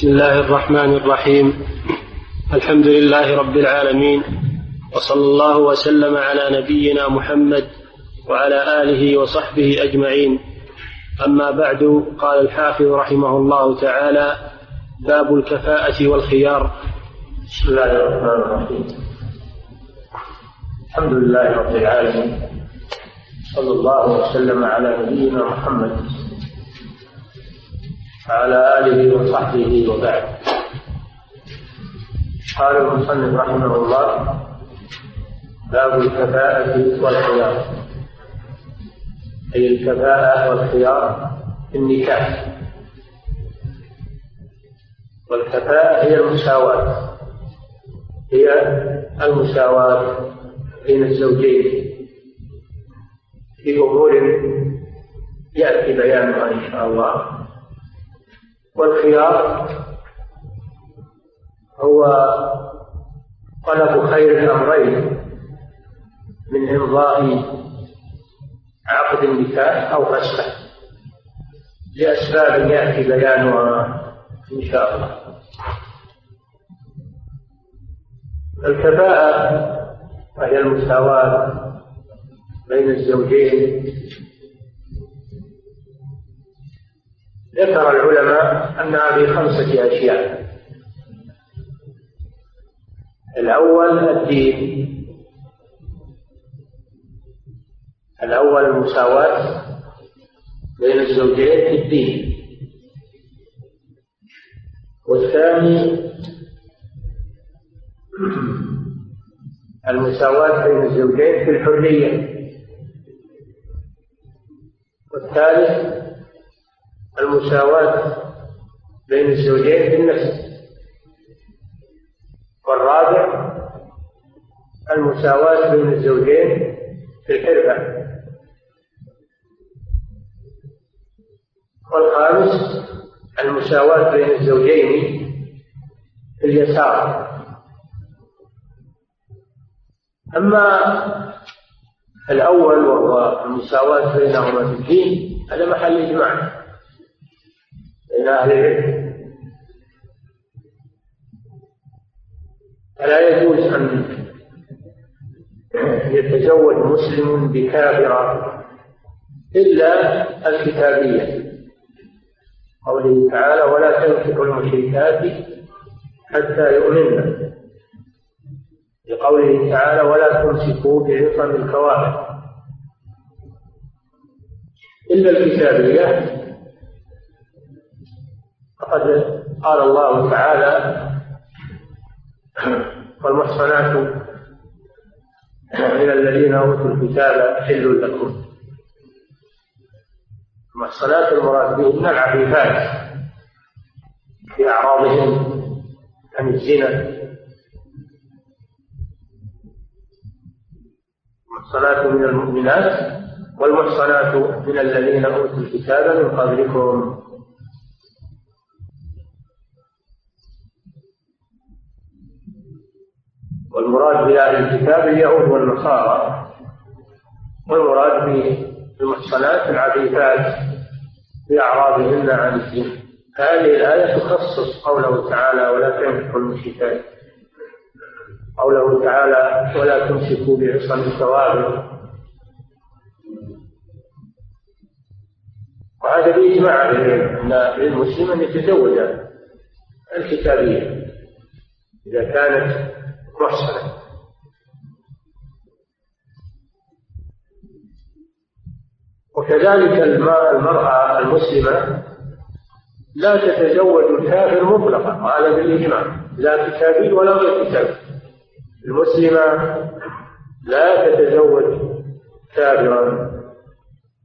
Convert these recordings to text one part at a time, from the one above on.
بسم الله الرحمن الرحيم. الحمد لله رب العالمين وصلى الله وسلم على نبينا محمد وعلى آله وصحبه أجمعين. أما بعد قال الحافظ رحمه الله تعالى باب الكفاءة والخيار. بسم الله الرحمن الرحيم. الحمد لله رب العالمين صلى الله وسلم على نبينا محمد وعلى آله وصحبه وبعد. قال المصنف رحمه الله باب الكفاءة والخيار. أي الكفاءة والخيار في النكاح. والكفاءة هي المساواة. هي المساواة بين الزوجين. في أمور يأتي بيانها إن شاء الله. والخيار هو طلب خير الأمرين من إمضاء عقد النكاح أو فسخه لأسباب يأتي بيانها إن شاء الله. الكفاءة وهي المساواة بين الزوجين ذكر العلماء أنها بخمسة أشياء. الأول الدين. الأول المساواة بين الزوجين في الدين. والثاني المساواة بين الزوجين في الحرية. والثالث المساواة بين الزوجين في النسب والرابع المساواة بين الزوجين في الحرفة. والخامس المساواة بين الزوجين في اليسار. أما الأول وهو المساواة بينهما في الدين هذا محل إجماع. أهل العلم فلا يجوز أن يتزوج مسلم بكافرة إلا الكتابية؟ قوله تعالى ولا تنكحوا المشركات حتى يؤمنن لقوله تعالى ولا تمسكوا بعصم الكواكب إلا الكتابية فقد قال الله تعالى والمحصنات من الذين أوتوا الكتاب حل لكم. المحصنات المراد بهن العفيفات في أعراضهم عن الزنا. المحصنات من المؤمنات والمحصنات من الذين أوتوا الكتاب من قبلكم. والمراد بأهل الكتاب اليهود والنصارى والمراد بالمحصنات العفيفات بأعراضهن عن الدين. هذه الآية تخصص قوله تعالى ولا تنكحوا المشركات قوله تعالى ولا تمسكوا بعصم الثوابت وهذا بإجماع أن للمسلم أن يتزوج الكتابية. إذا كانت محسنة وكذلك المرأة المسلمة لا تتزوج الكافر مطلقا وهذا بالإجماع لا كتابي ولا غير كتابي المسلمة لا تتزوج كافرا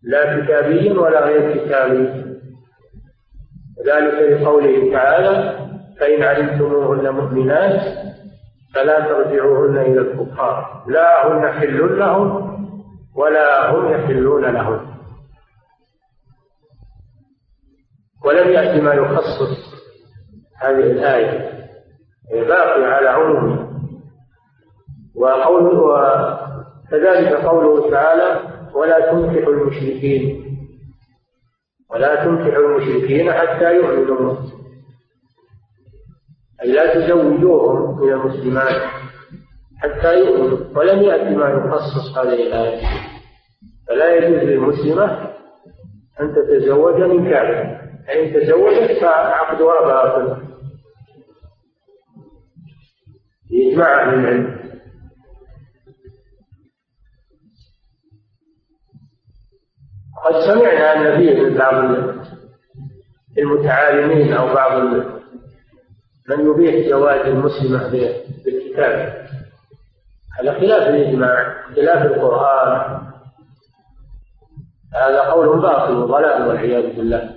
لا كتابي ولا غير كتابي ذلك لقوله تعالى فإن علمتموهن مؤمنات فلا ترجعوهن إلى الكفار. لا هن حل لهم ولا هم يحلون لهن ولم يأتي ما يخصص هذه الآية. باقي على عمومه. وقوله وكذلك قوله تعالى ولا تنكحوا المشركين. ولا تنكحوا المشركين حتى يؤمنوا. أي لا تزوجوهم من المسلمات حتى يؤمنوا ولم يأتي ما يخصص هذه الآية. فلا يجوز للمسلمة أن تتزوج من كافر. فإن تزوجت فعقدها باطل بإجماع أهل العلم. قد سمعنا أن فيه من بعض المتعالمين أو بعض من يبيح زواج المسلمة بالكتاب. هذا خلاف الإجماع خلاف القرآن. هذا قول باطل وضلال والعياذ بالله.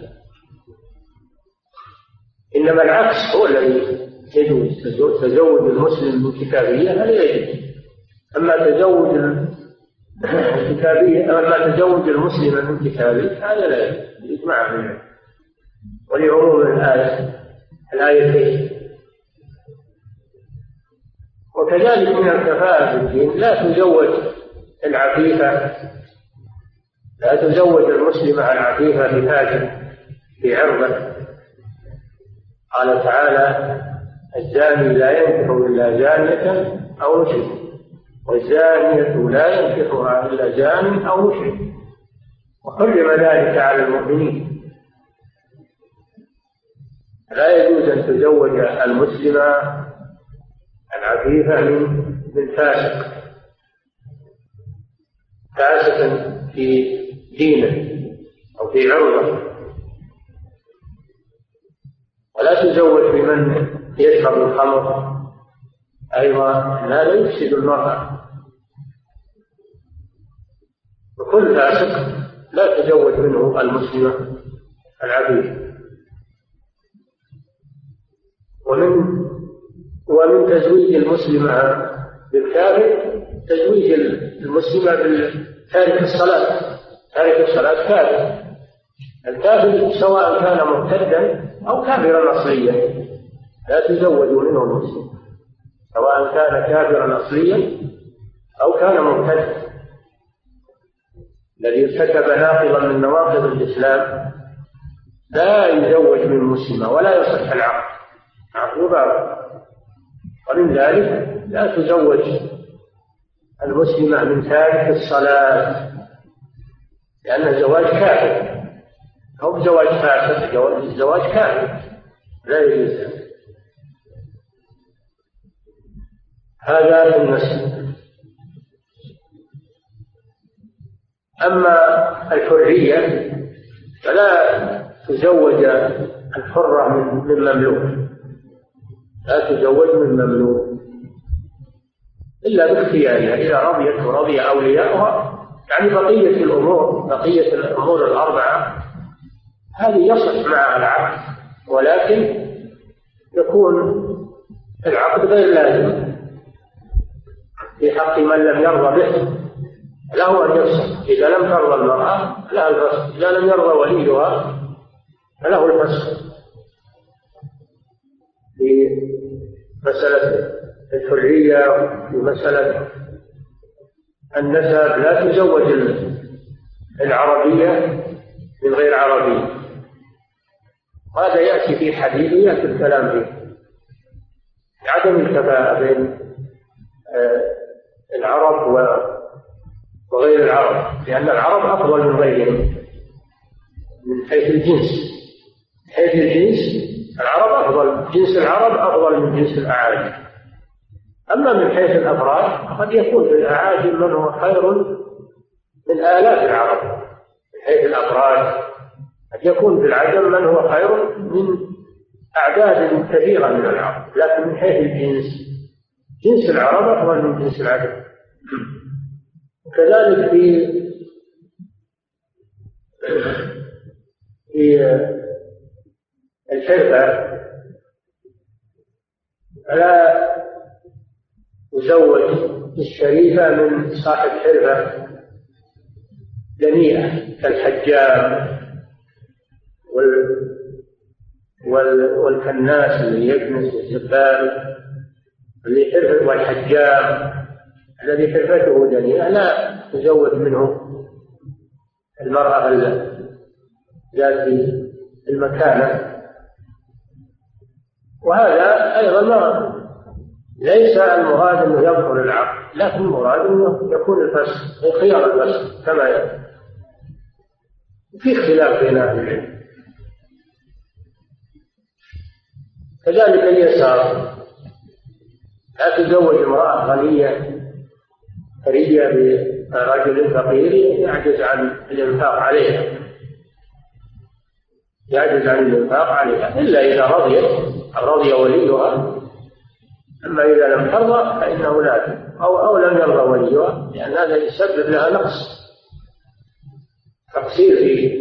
إنما العكس هو الذي يجوز. تزوج المسلم من كتابية هذا يجوز. أما تزوج الكتابية أما تزوج المسلم من هذا لا يجوز. بإجماع ولعموم الآية الآيتين وكذلك من الكفاءة في الدين لا تزوج العفيفة لا تزوج المسلمة العفيفة بفاجر في عرضه قال تعالى الزاني لا ينكح إلا زانية أو مشرك والزانية لا ينكحها إلا زان أو مشرك وحرم ذلك على المؤمنين. لا يجوز أن تزوج المسلمة العفيفة من فاسق فاسق في دينه أو في عرضه ولا تزوج بمن يشرب الخمر. أيضا هذا يفسد المرأة وكل فاسق لا تزوج منه المسلمة العفيفة ومن ومن تزويج المسلمة بالكافر تزويج المسلمة بتارك الصلاة تارك الصلاة كافر. الكافر سواء كان مرتدا أو كافرا أصليا لا تزوج منه المسلم. سواء كان كافرا أصليا أو كان مرتدا الذي ارتكب ناقضا من نواقض الإسلام لا يزوج من مسلمة ولا يصح العقد. عقد باطل ومن ذلك لا تزوج المسلمة من تارك الصلاة لأن الزواج كافر. أو زواج فاسد الزواج كافر. لا يجوز. هذا في النسل أما الحرية فلا تزوج الحرة من مملوك. لا تزوج من مملوك إلا باختيارها إذا رضيت ورضي أولياؤها. يعني بقية الأمور بقية الأمور الأربعة هذه يصح معها العقد ولكن يكون العقد غير لازم. في حق من لم يرضى به له أن يفسخ إذا لم ترضى المرأة لها الفسخ إذا لم يرضى وليها فله الفسخ مسألة الحرية في مسألة النسب لا تزوج العربية من غير عربي. هذا يأتي في حديث يأتي الكلام فيه. عدم الكفاءة بين آه، العرب وغير العرب لأن العرب أفضل من غيرهم من حيث الجنس. من حيث الجنس العرب أفضل جنس العرب أفضل من جنس الأعاجم. أما من حيث الأفراد قد يكون في الأعاجم من هو خير من آلاف العرب. من حيث الأفراد قد يكون في العجم من هو خير من أعداد كثيرة من العرب. لكن من حيث الجنس جنس العرب أفضل من جنس العجم. كذلك في في الحرفة فلا يزوج الشريفة من صاحب حرفة دنيئة كالحجام وال وال والكناس اللي يكنس الزبال اللي حرفة والحجام الذي حرفته دنيئة لا تزوج منه المرأة ذات المكانة. وهذا أيضا ما ليس المراد أنه يبطل العقد لكن المراد أنه يكون الفسخ خيار الفسخ كما يقول. في اختلاف بين أهل العلم. كذلك اليسار لا تزوج امرأة غنية ثرية برجل فقير يعجز عن الإنفاق عليها. يعجز عن الإنفاق عليها إلا إذا رضيت. رضي وليها. أما إذا لم ترضى فإنه لا أو أو لم يرضى وليها لأن هذا يسبب لها نقص. تقصير في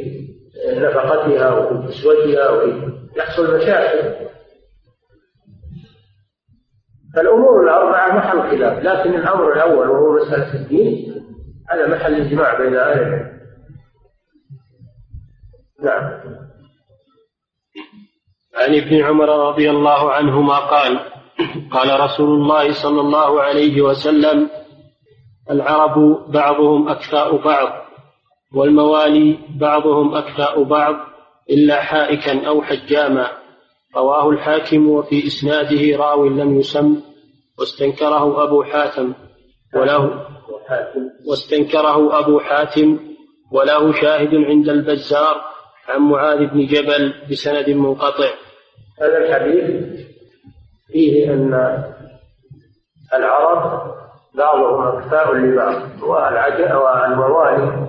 نفقتها وفي كسوتها وفي يحصل مشاكل. فالأمور الأربعة محل خلاف لكن الأمر الأول وهو مسألة الدين هذا محل إجماع بين أهل العلم. نعم. عن ابن عمر رضي الله عنهما قال قال رسول الله صلى الله عليه وسلم العرب بعضهم أكفاء بعض والموالي بعضهم أكفاء بعض إلا حائكا أو حجاما. رواه الحاكم وفي إسناده راو لم يسم واستنكره أبو حاتم وله واستنكره أبو حاتم وله شاهد عند البزار عن معاذ بن جبل بسند منقطع. هذا الحديث فيه أن العرب بعضهم أكفاء لبعض والموالي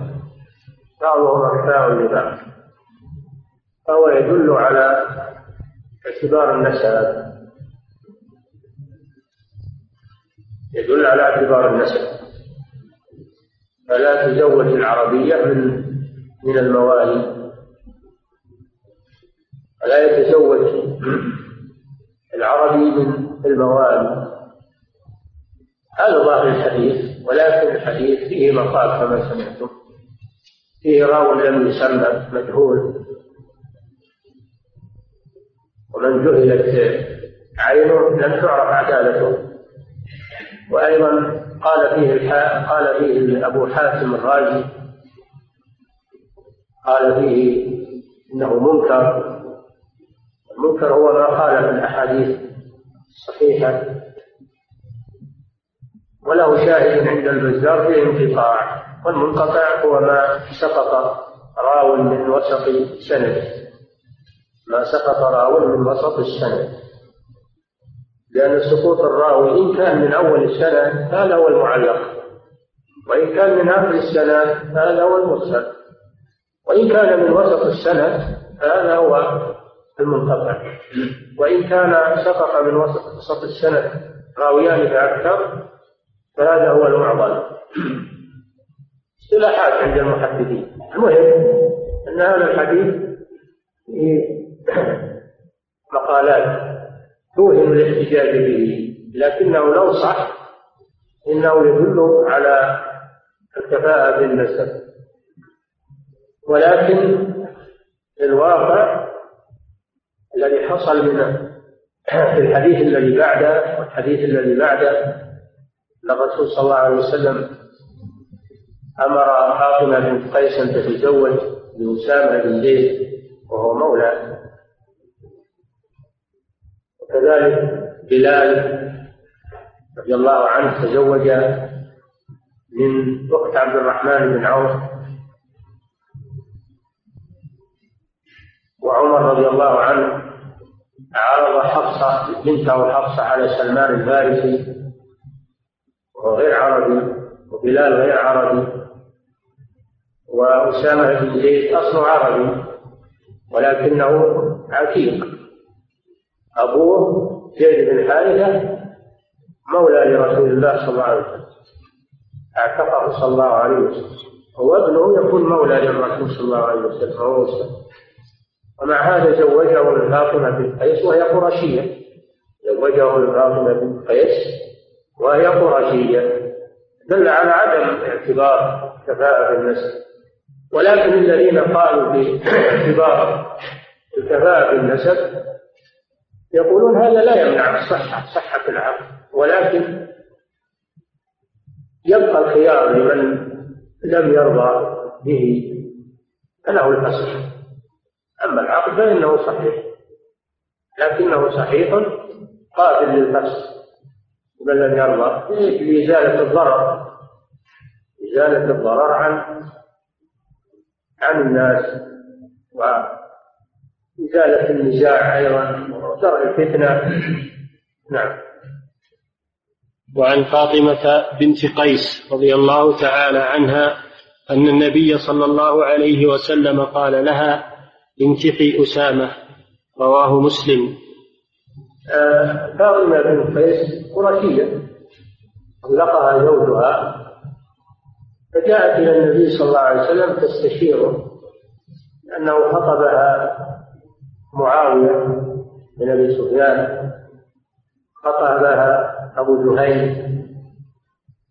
بعضهم أكفاء لبعض فهو يدل على اعتبار النسب. يدل على اعتبار النسب. فلا تزوج العربية من من الموالي. ولا يتزوج العربي من الموالي. هذا ظاهر الحديث ولكن الحديث فيه مقال كما سمعتم. فيه راو لم يسمى مجهول. ومن جهلت عينه لم تعرف عدالته. وأيضا قال فيه الحا... قال فيه أبو حاتم الرازي قال فيه إنه منكر. المنكر هو ما خالف الأحاديث الصحيحة وله شاهد عند البزار فيه انقطاع والمنقطع هو ما سقط راو من وسط سند ما سقط راو من وسط السند. لأن سقوط الراوي إن كان من أول السند هذا هو المعلق. وإن كان من آخر السند هذا هو المرسل. وإن كان من وسط السند فهذا هو المنقطع وإن كان سقط من وسط السند راويان فأكثر فهذا هو المعضل. اصطلاحات عند المحدثين. المهم أن هذا الحديث مقالات توهم الاحتجاج به لكنه لو صح إنه يدل على الكفاءة بالنسب. ولكن الواقع الذي حصل من في الحديث الذي بعده والحديث الذي بعده أن الرسول صلى الله عليه وسلم أمر فاطمة بنت قيس أن تتزوج بأسامة بن زيد وهو مولى. وكذلك بلال رضي الله عنه تزوج من أخت عبد الرحمن بن عوف. وعمر رضي الله عنه عرض حفصة بنته حفصة على سلمان الفارسي وهو غير عربي وبلال غير عربي وأسامة بن زيد أصله عربي ولكنه عتيق. أبوه زيد بن حارثة مولى لرسول الله صلى الله عليه وسلم. اعتقه صلى الله عليه وسلم. وابنه يكون مولى للرسول صلى الله عليه وسلم. وهو ومع هذا زوجه من فاطمة بنت قيس وهي قرشية. زوجه من فاطمة بنت قيس وهي قرشية. دل على عدم اعتبار كفاءة النسب ولكن الذين قالوا باعتبار الكفاءة بالنسب يقولون هذا لا يمنع الصحة صحة العقد ولكن يبقى الخيار لمن لم يرضى به فله الفسخ أما العقد فإنه صحيح. لكنه صحيح قابل للفسخ من لم يرضى. لإزالة الضرر. إزالة الضرر عن عن الناس. وإزالة النزاع أيضا ودرء الفتنة. نعم. وعن فاطمة بنت قيس رضي الله تعالى عنها أن النبي صلى الله عليه وسلم قال لها انكحي أسامة رواه مسلم. فاطمة بنت قيس قرشية طلقها زوجها فجاءت إلى النبي صلى الله عليه وسلم تستشيره لأنه خطبها معاوية بن أبي سفيان خطبها أبو جهيم.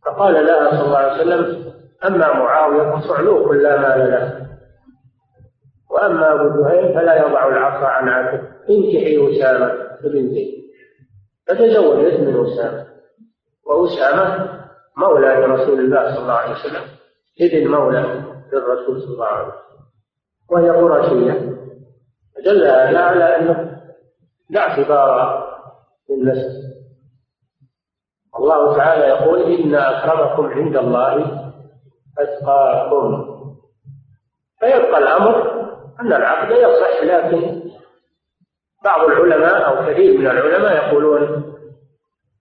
فقال لها صلى الله عليه وسلم أما معاوية فصعلوك لا مال له وأما أبو جهيم فلا يضع العصا عن عاتق. انكحي أسامة ببنتي فتزوجت من أسامة. وأسامة مولى لرسول الله صلى الله عليه وسلم. ابن مولى للرسول صلى الله عليه وسلم. وهي قرشية. دل هذا على أنه لا اعتبار للنسب الله تعالى يقول إن أكرمكم عند الله أتقاكم. فيبقى الأمر أن العقد يصح لكن بعض العلماء أو كثير من العلماء يقولون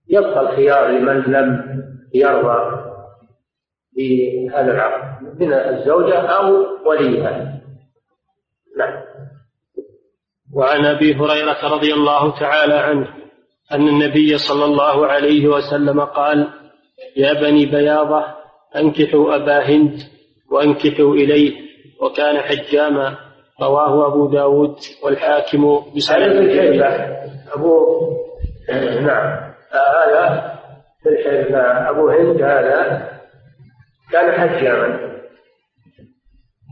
يبقى الخيار لمن لم يرضى بهذا العقد من الزوجة أو وليها. نعم. وعن أبي هريرة رضي الله تعالى عنه أن النبي صلى الله عليه وسلم قال يا بني بياضة أنكحوا أبا هند وأنكحوا إليه وكان حجاما رواه أبو داود والحاكم بسند أبو نعم. هذا في الحلفة أبو هند هذا كان حجاما.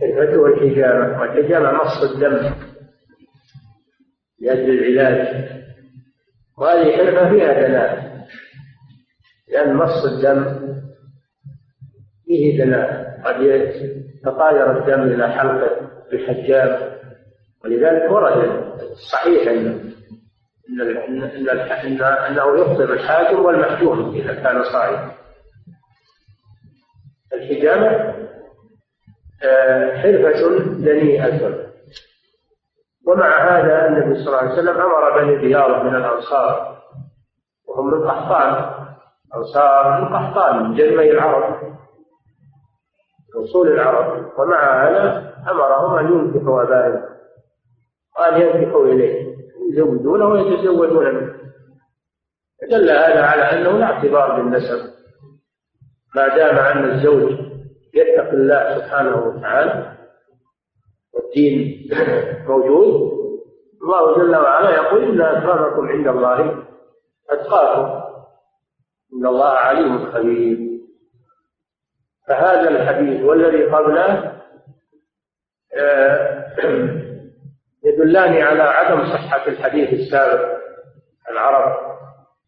الحلفة والحجامة. والحجامة مص الدم. لأجل العلاج. وهذه حلفة فيها دناء. لأن مص الدم فيه دناء. قد يتطاير الدم إلى حلقة. الحجام ولذلك ورد صحيح أن إن إن أنه يفطر الحاكم والمحجوم إذا كان صائما الحجامة آه، حرفة دنيئة. ومع هذا النبي صلى الله عليه وسلم أمر بني ديار من الأنصار. وهم من قحطان. أنصار من قحطان من جنمي العرب أصول العرب. ومع هذا أمرهم أن ينكحوا أبائهم وأن ينكحوا إليه. يزوجونه ويتزوجون منه. دل هذا على أنه لا اعتبار بالنسب. ما دام أن الزوج يتقي الله سبحانه وتعالى والدين موجود الله جل وعلا يقول إن أكرمكم عند الله أتقاكم. إن الله عليم خبير. فهذا الحديث والذي قبله يدلان على عدم صحة الحديث السابق العرب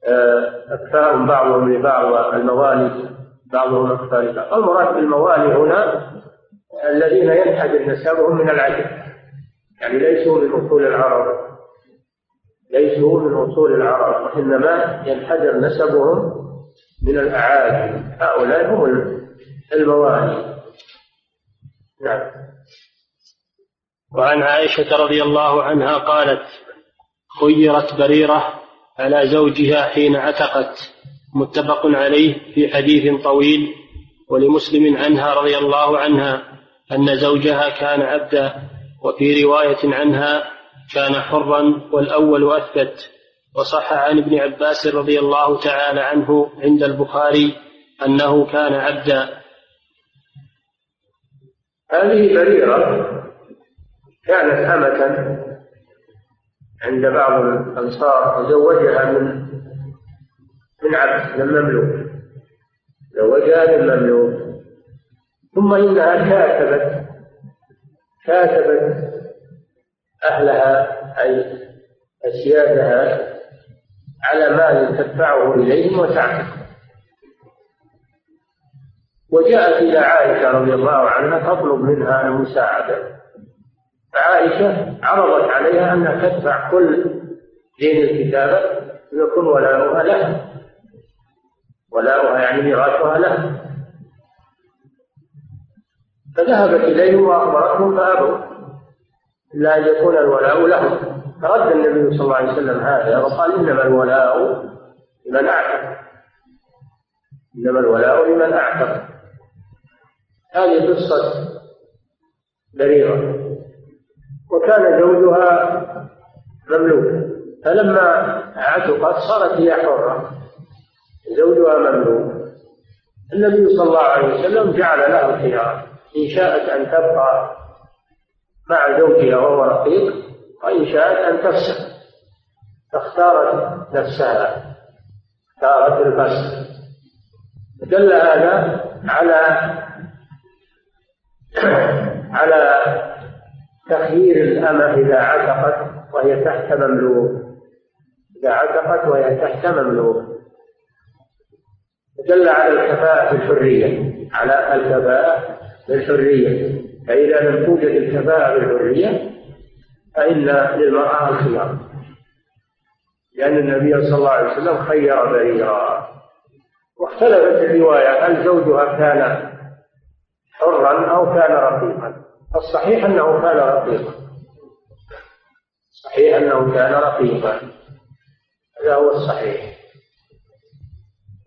آه، أكفاء بعضهم لبعض الموالي بعضهم أكفاء لبعض المراد بالموالي هنا الذين ينحدر نسبهم من العجم يعني ليسوا من أصول العرب. ليسوا من أصول العرب وإنما ينحدر نسبهم من الأعاجم. هؤلاء هم الموالي. نعم. وعن عائشة رضي الله عنها قالت خيرت بريرة على زوجها حين عتقت. متفق عليه في حديث طويل ولمسلم عنها رضي الله عنها أن زوجها كان عبدا وفي رواية عنها كان حرا والأول أثبت. وصح عن ابن عباس رضي الله تعالى عنه عند البخاري أنه كان عبدا. هذه بريرة كانت أمة عند بعض الأنصار وزوجها من من عبد من مملوك. زوجها من مملوك. ثم إنها كاتبت كاتبت أهلها أي أسيادها على مال تدفعه إليهم وتعتق وجاءت إلى عائشة رضي الله عنها تطلب منها المساعدة. فعائشة عرضت عليها أنها تدفع كل دين الكتابة يكون ولاؤها له. ولاؤها يعني ميراثها له. فذهبت إليهم وأخبرتهم فأبوا إلا أن يكون الولاء لهم فرد النبي صلى الله عليه وسلم هذا وقال إنما الولاء لمن أعتق. إنما الولاء لمن أعتق. هذه قصة بريرة. وكان زوجها مملوكا فلما عتقت صارت هي حرة. زوجها مملوك. النبي صلى الله عليه وسلم جعل له الخيار إن شاءت أن تبقى مع زوجها وهو رقيق وإن شاءت أن تفسخ. فاختارت نفسها. اختارت الفسخ. دل هذا على على تخيير الأمة إذا عتقت وهي تحت مملوك. إذا عتقت وهي تحت مملوك. دل على الكفاءة بالحرية على الكفاءة بالحرية فإذا لم توجد الكفاءة بالحرية فإن للمرأة الخيار. لأن النبي صلى الله عليه وسلم خير بريرا. واختلفت الرواية هل زوجها كان حرا أو كان رقيقا؟ الصحيح أنه كان رقيقا. صحيح أنه كان رقيقا. هذا هو الصحيح.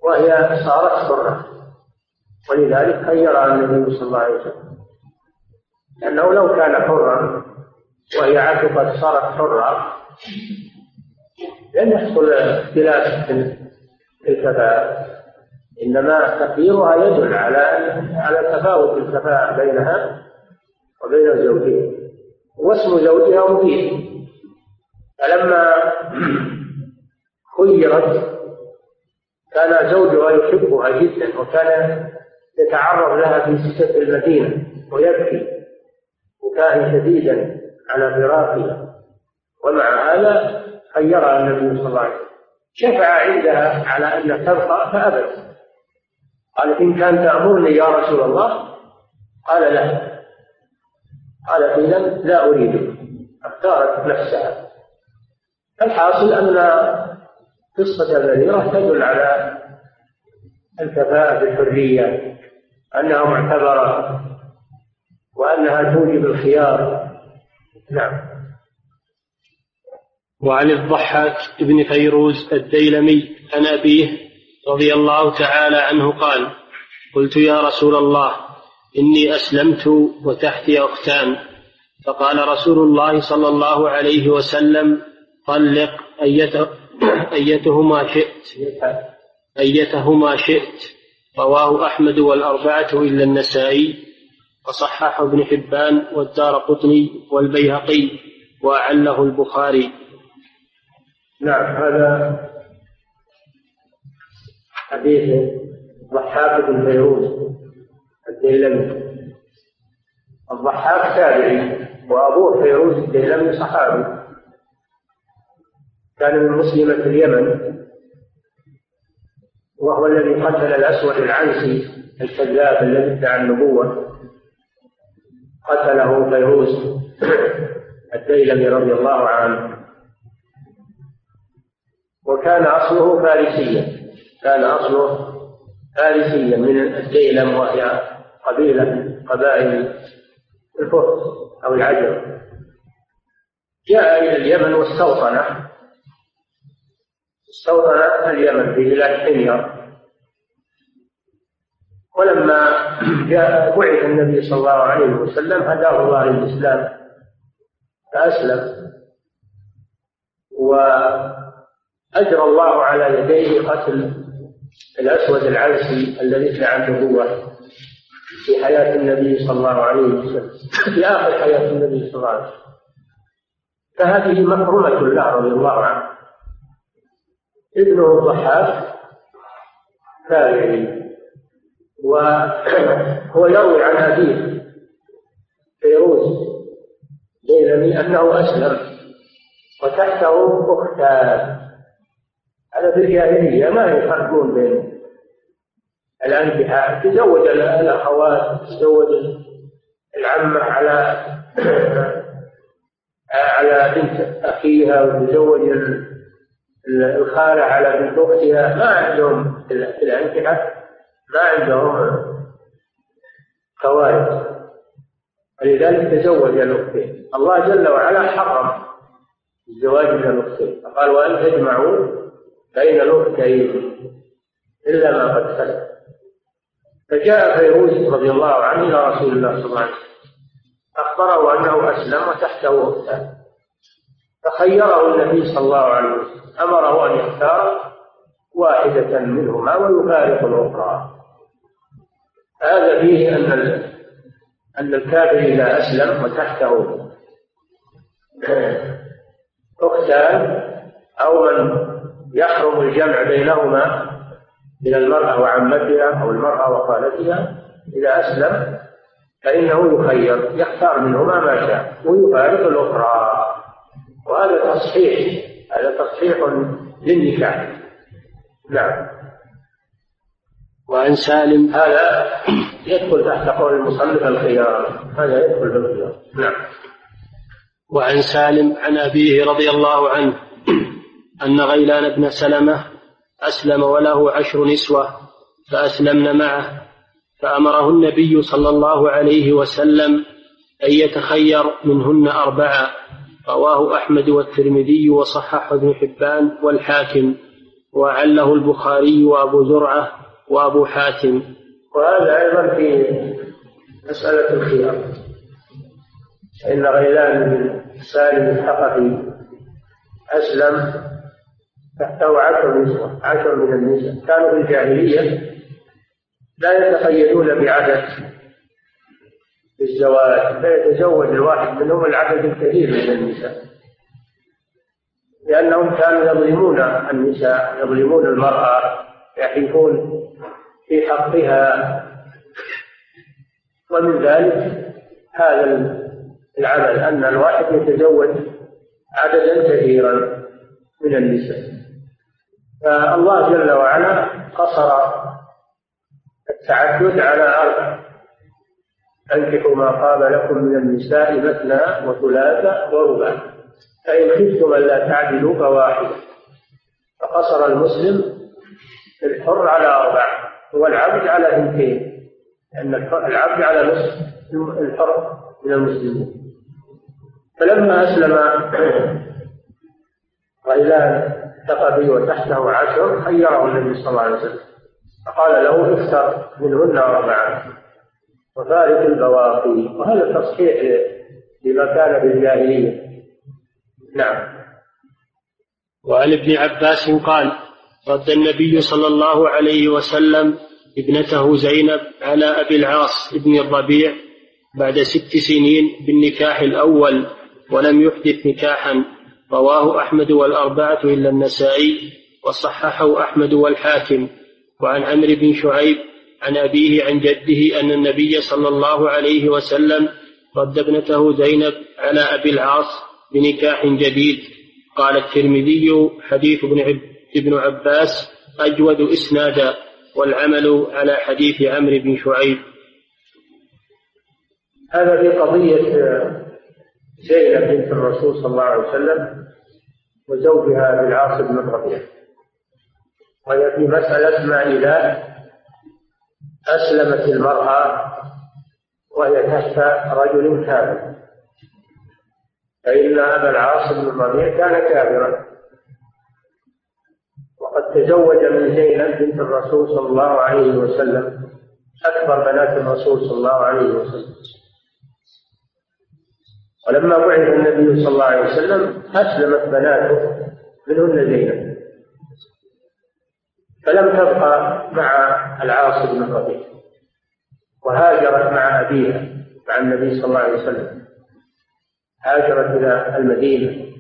وهي صارت حرة. ولذلك خيرها النبي صلى الله عليه وسلم. لأنه لو كان حرا وهي عتقت صارت حرة لن يحصل اختلاف في الكفاءة. إنما تخييرها يدل على على تفاوت الكفاءة بينها وبين زوجها. واسم زوجها مفيد فلما خيرت كان زوجها يحبها جدا وكان يتعرض لها في المدينة ويبكي. بكاء شديدا على فراقها ومع هذا خيرها النبي صلى الله عليه وسلم. شفع عندها على أن تبقى فأبت. قالت إن كان تأمرني يا رسول الله قال لا. قالت إذا لا أريد. اختارت نفسها. الحاصل أن قصة البريرة تدل على الكفاءة بالحرية أنها معتبرة وأنها توجب الخيار. نعم. وعن الضحاك بن فيروز الديلمي عن أبيه رضي الله تعالى عنه قال قلت يا رسول الله إني أسلمت وتحتي أختان فقال رسول الله صلى الله عليه وسلم طلق أيتهما شئت. أيتهما شئت. رواه أحمد والأربعة إلا النسائي. وصححه ابن حبان والدار قطني والبيهقي وأعله البخاري. نعم هذا حديث ضحاك بن فيروز الديلمي. الضحاك تابعي وأبوه فيروز الديلمي صحابي. كان من مسلمة اليمن. وهو الذي قتل الأسود العنسي الكذاب الذي ادعى النبوة. قتله فيروز الديلمي رضي الله عنه. وكان أصله فارسيا. كان أصله فارسيا من الديلم وهي قبيلة قبائل الفرس أو العجم جاء إلى اليمن واستوطن. استوطن اليمن في بلاد حمير. ولما جاء بعث النبي صلى الله عليه وسلم هداه الله للإسلام فأسلم. وأجرى الله على يديه قتل الأسود العنسي الذي ادعى النبوة في حياة النبي صلى الله عليه وسلم. في آخر حياة النبي صلى الله عليه وسلم. فهذه مكرمة له رضي الله عنه. ابنه الضحاك تابعي وهو يروي عن أبيه فيروز ديلمي أنه أسلم وتحته أختان. هذا في الجاهلية ما يفرقون بين الأنكحة تزوج الأخوات تزوج العمة على على بنت أخيها وتزوج الخالة على بنت أختها. ما عندهم في الأنكحة ما عندهم فوائد. ولذلك تزوج الأختين. الله جل وعلا حرم الزواج من الأختين. فقال وأن تجمعوا بين الأختين إلا ما قد سلف فجاء فيروز رضي الله عنه إلى رسول الله صلى الله عليه وسلم. أخبره أنه أسلم وتحته أختان. فخيره النبي صلى الله عليه وسلم. أمره أن يختار واحدة منهما ويفارق الأخرى. هذا فيه أن أن الكافر إذا أسلم وتحته أختان أو من يحرم الجمع بينهما من المرأة وعمتها أو المرأة وخالتها إذا أسلم فإنه يخير يختار منهما ما شاء ويفارق الأخرى. وهذا تصحيح هذا تصحيح للنكاح. نعم. وعن سالم هذا يدخل تحت قول المصنف الخيار. هذا يدخل بالخيار نعم. وعن سالم عن أبيه رضي الله عنه أن غيلان بن سلمة أسلم وله عشر نسوة فأسلمن معه فأمره النبي صلى الله عليه وسلم أن يتخير منهن أربعة رواه أحمد والترمذي وصححه ابن حبان والحاكم وعله البخاري وأبو زرعة وأبو حاتم. وهذا أيضا في مسألة الخيار. فإن غيلان بن سالم الثقفي أسلم تحته عشر نسوة عشر من النساء كانوا في الجاهلية لا يتقيدون بعدد في الزواج فيتزوج الواحد منهم العدد الكثير من النساء. لأنهم كانوا يظلمون النساء يظلمون المرأة يحيفون في حقها. ومن ذلك هذا العمل أن الواحد يتزوج عددا كثيرا من النساء. فالله جل وعلا قصر التعدد على أربع أنكحوا ما طاب لكم من النساء مثنى وثلاثة ورباع فإن خفتم ألا تعدلوا فواحدة فقصر المسلم الحر على أربع. والعبد على اثنتين. لأن العبد على نصف الحر من المسلمين. فلما أسلم غيلان ثقفي وتحته عشر خيره النبي صلى الله عليه وسلم. فقال له اختر منهن أربعة. وفارق البواقي. وهذا تصحيح لما كان بالجاهلية نعم. وعن ابن عباس قال رد النبي صلى الله عليه وسلم ابنته زينب على أبي العاص بن الربيع بعد ست سنين بالنكاح الأول ولم يحدث نكاحا. رواه أحمد والأربعة إلا النسائي وصححه أحمد والحاكم. وعن عمرو بن شعيب عن أبيه عن جده أن النبي صلى الله عليه وسلم رد ابنته زينب على أبي العاص بنكاح جديد. قال الترمذي حديث ابن عباس أجود إسنادا والعمل على حديث عمرو بن شعيب. هذا في قضية زينب بنت الرسول صلى الله عليه وسلم وزوجها بالعاص بن الربيع وهي في مسألة ما إذا أسلمت المرأة وهي تحت رجل كافر فإن أبا العاص بن الربيع كان كافرا. وقد تزوج من زينب بنت الرسول صلى الله عليه وسلم أكبر بنات الرسول صلى الله عليه وسلم. ولما بعث النبي صلى الله عليه وسلم أسلمت بناته منهن زينب. فلم تبقى مع العاص بن الربيع. وهاجرت مع أبيها مع النبي صلى الله عليه وسلم. هاجرت إلى المدينة.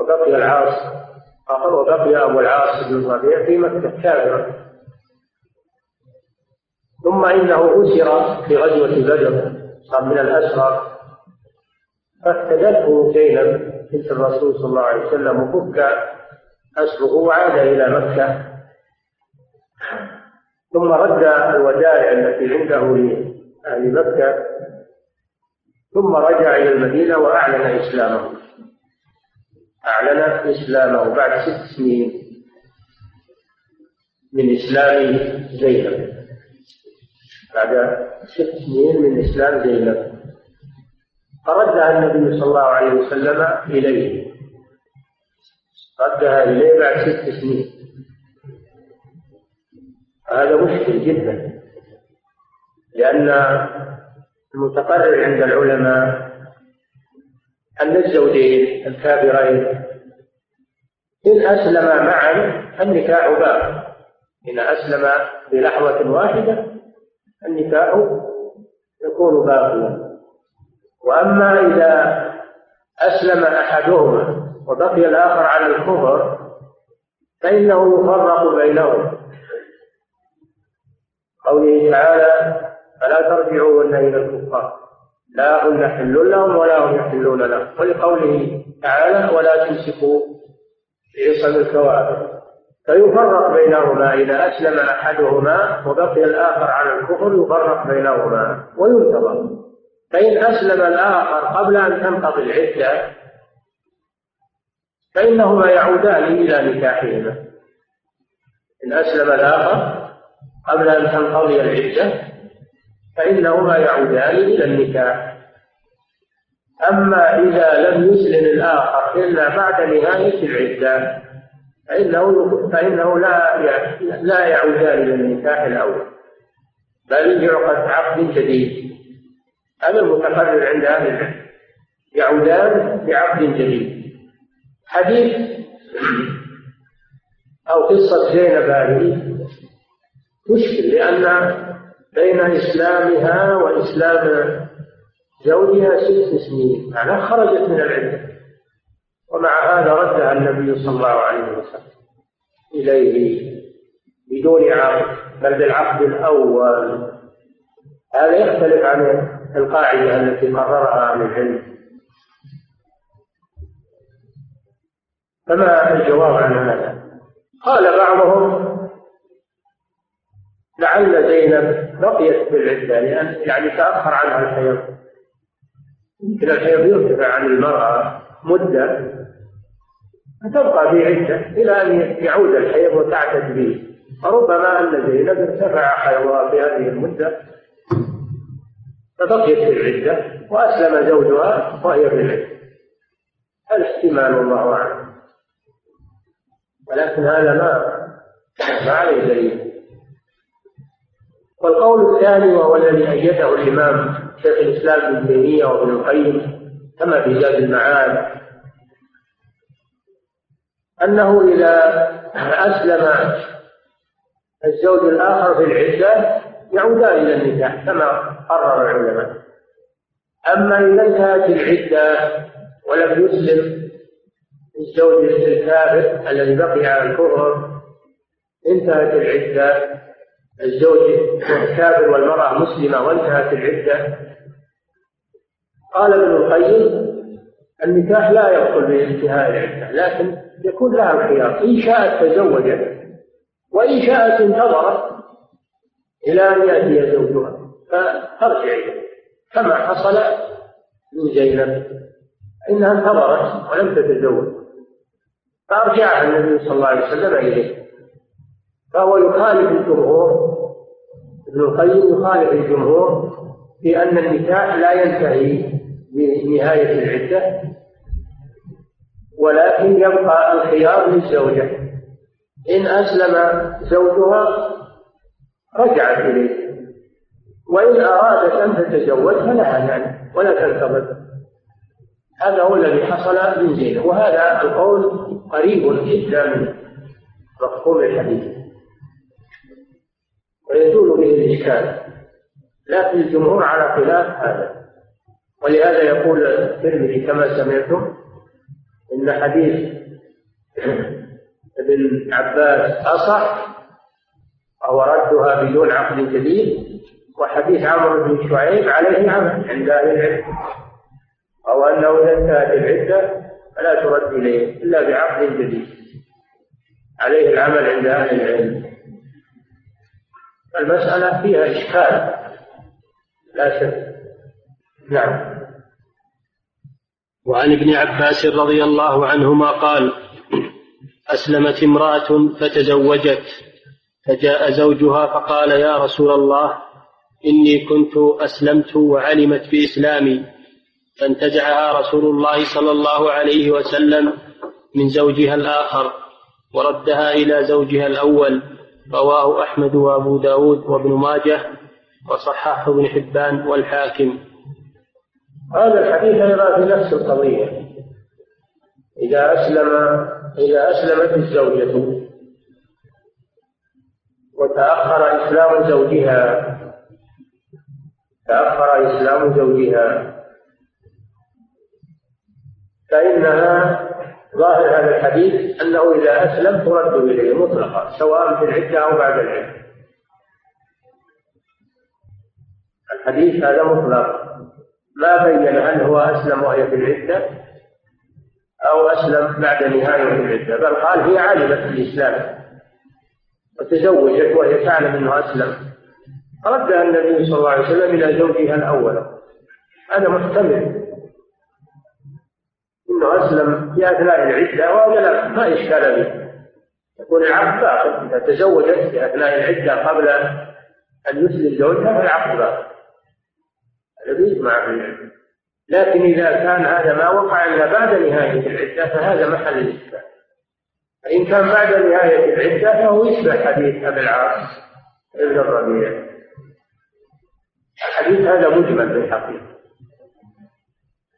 وبقي العاص وبقي أبو العاص بن الربيع في مكة كافرا. ثم إنه أسر في غزوة بدر صار من الأسرى. فافتدته زينب بنت الرسول صلى الله عليه وسلم وفك أسره وعاد إلى مكة. ثم رد الودائع التي عنده لأهل مكة. ثم رجع إلى المدينة وأعلن إسلامه. أعلن إسلامه بعد ست سنين من إسلام زينب. بعد ست سنين من إسلام زينب. فردها النبي صلى الله عليه وسلم إليه. ردها إليه بعد ست سنين. هذا مشكل جدا. لأن المتقرر عند العلماء أن الزوجين الكافرين إن أسلما معا النكاح باق. إن أسلم بلحظة واحدة النكاح يكون باقيا. وأما إذا أسلم أحدهما وبقي الآخر على الكفر فإنه يفرق بينهم. قوله تعالى فلا ترجعوهن إلى الكفار؟ لا هن حل لهم ولا هم يحلون لهم. ولقوله تعالى ولا تمسكوا بعصم الكوافر. فيفرق بينهما إذا أسلم أحدهما وبقي الآخر على الكفر يفرق بينهما وينتظر. فإن أسلم الآخر قبل أن تنقضي العدة فإنهما يعودان إلى نكاحهما. إن أسلم الآخر قبل أن تنقضي العدة فإنهما يعودان إلى النكاح. أما إذا لم يسلم الآخر إلا بعد نهاية العدة فإنه فإنه لا لا يعودان إلى النكاح الأول. بل يعقد عقد جديد. هذا المتقرر عند أهل العلم. يعودان بعقد جديد. حديث أو قصة زينب هذه. مشكل لأن بين إسلامها وإسلام زوجها ست سنين. معناها خرجت من العدة ومع هذا ردها النبي صلى الله عليه وسلم. إليه بدون عقد بل بالعقد الأول. هذا يختلف عن القاعدة التي قررها أهل العلم. فما الجواب عن هذا؟ قال بعضهم لعل زينب بقيت بالعدة لأن يعني تأخر عنها الحيض. يمكن الحيض يرتفع عن المرأة مدة فتبقى في عدة إلى أن يعود الحيض وتعتد به. فربما أن زينب ارتفع حيضها في هذه المدة فبقيت في العدة وأسلم زوجها وهي في العدة هذا احتمال والله أعلم. ولكن هذا ما ما عليه دليل. والقول الثاني وهو الذي أيده الإمام شيخ الإسلام ابن تيمية وابن القيم كما في زاد المعاد أنه إذا أسلم الزوج الآخر في العدة يعودان إلى النكاح كما قرر العلماء. أما إذا انتهت العدة ولم يسلم الزوج الكافر الذي بقي على الكفر انتهت العدة الزوج الكافر والمرأة مسلمة وانتهت العدة قال ابن القيم النكاح لا يدخل بانتهاء العدة لكن يكون لها الخيار. إن شاءت تزوجت وإن شاءت انتظرت إلى أن يأتي زوجها. فترجع إليه كما حصل من زينب إنها انتظرت ولم تتزوج. فأرجعها النبي صلى الله عليه وسلم إليه. فهو يخالف الجمهور ابن القيم يخالف الجمهور في أن النكاح لا ينتهي بنهاية العدة ولكن يبقى الخيار للزوجة. إن أسلم زوجها رجعت إليه. وإن أرادت أن تتزوج فلها ذلك ولا تنتظر. هذا هو الذي حصل من زينب وهذا القول قريب جدا من مفهوم الحديث. ويزول به الإشكال. لكن الجمهور على خلاف هذا. ولهذا يقول الترمذي كما سمعتم إن حديث ابن عباس أصح أو ردها بدون عقد جديد. وحديث عمرو بن شعيب عليه عمل عند أهل العلم. أو أنه إذا انتهت العدة فلا ترد إليه إلا بعقد جديد. عليه العمل عند أهل العلم. المسألة فيها إشكال. لا شك. نعم. وعن ابن عباس رضي الله عنهما قال أسلمت امرأة فتزوجت فجاء زوجها فقال يا رسول الله إني كنت أسلمت وعلمت بإسلامي فانتزعها رسول الله صلى الله عليه وسلم من زوجها الآخر وردها إلى زوجها الأول رواه أحمد وأبو داود وابن ماجه وصححه ابن حبان والحاكم. هذا الحديث أيضا في نفس القضية. إذا أسلم إذا أسلمت الزوجة وتأخر إسلام زوجها تأخر إسلام زوجها. فإنها ظاهر هذا الحديث أنه إذا أسلم ترد إليه مطلقا سواء في العدة أو بعد العدة. الحديث هذا مطلق. ما بين هل هو أسلم وهي في العدة أو أسلم بعد نهاية العدة بل قال هي علمت بالإسلام وتزوجت وهي تعلم أنه أسلم. ردها النبي صلى الله عليه وسلم إلى زوجها الأول. هذا محتمل إنه أسلم في أثناء العدة وهذا لا ما إشكال به. يكون العقد باطل إذا تزوجت في أثناء العدة قبل أن يسلم زوجها فالعقد باطل. هذا بيجمع في لكن إذا كان هذا ما وقع إلا بعد نهاية العدة فهذا محل الاشكال فإن كان بعد نهاية العدة فهو يشبه حديث أبي العاص ابن الربيع. الحديث هذا مجمل في الحقيقة.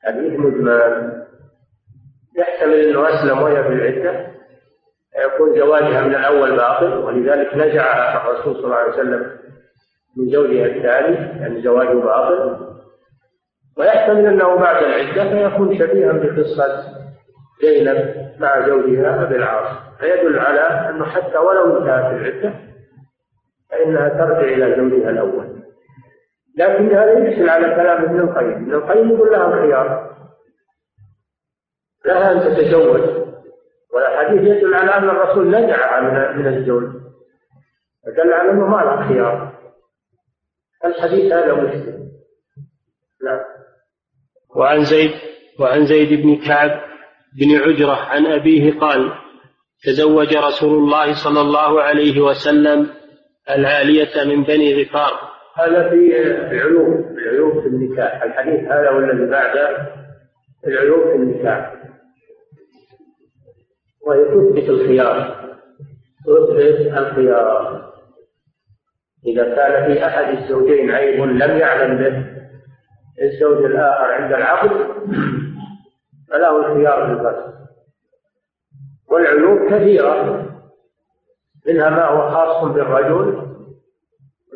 حديث مجمل. يحتمل انه اسلم وهي في العدة. يكون زواجها من الأول باطل ولذلك نزعها الرسول صلى الله عليه وسلم من زوجها الثاني يعني زواجه باطل. ويحتمل أنه بعد العدة فيكون شبيها بقصة زينب مع زوجها ابي العاص فيدل على أنه حتى ولو انتهت العدة فإنها ترجع إلى زوجها الأول. لكن هذا يدخل على كلام ابن القيم. ابن القيم يقول لها الخيار. لها أن تتزوج. والحديث يدل على أن الرسول نزعها من من الزوج. فدل على أنه ما له خيار. الحديث هذا مسلم نعم. وعن زيد وعن زيد بن كعب بن عجرة عن أبيه قال تزوج رسول الله صلى الله عليه وسلم العالية من بني غفار هذا في العلوم العلوم في النكاح. الحديث هذا والذي بعده؟ العلوم في النكاح. وهي تثبت الخيار. تثبت الخيار. إذا كان في أحد الزوجين عيب لم يعلم به الزوج الآخر عند العقد فله الخيار في الفصل والعيوب كثيرة منها ما هو خاص بالرجل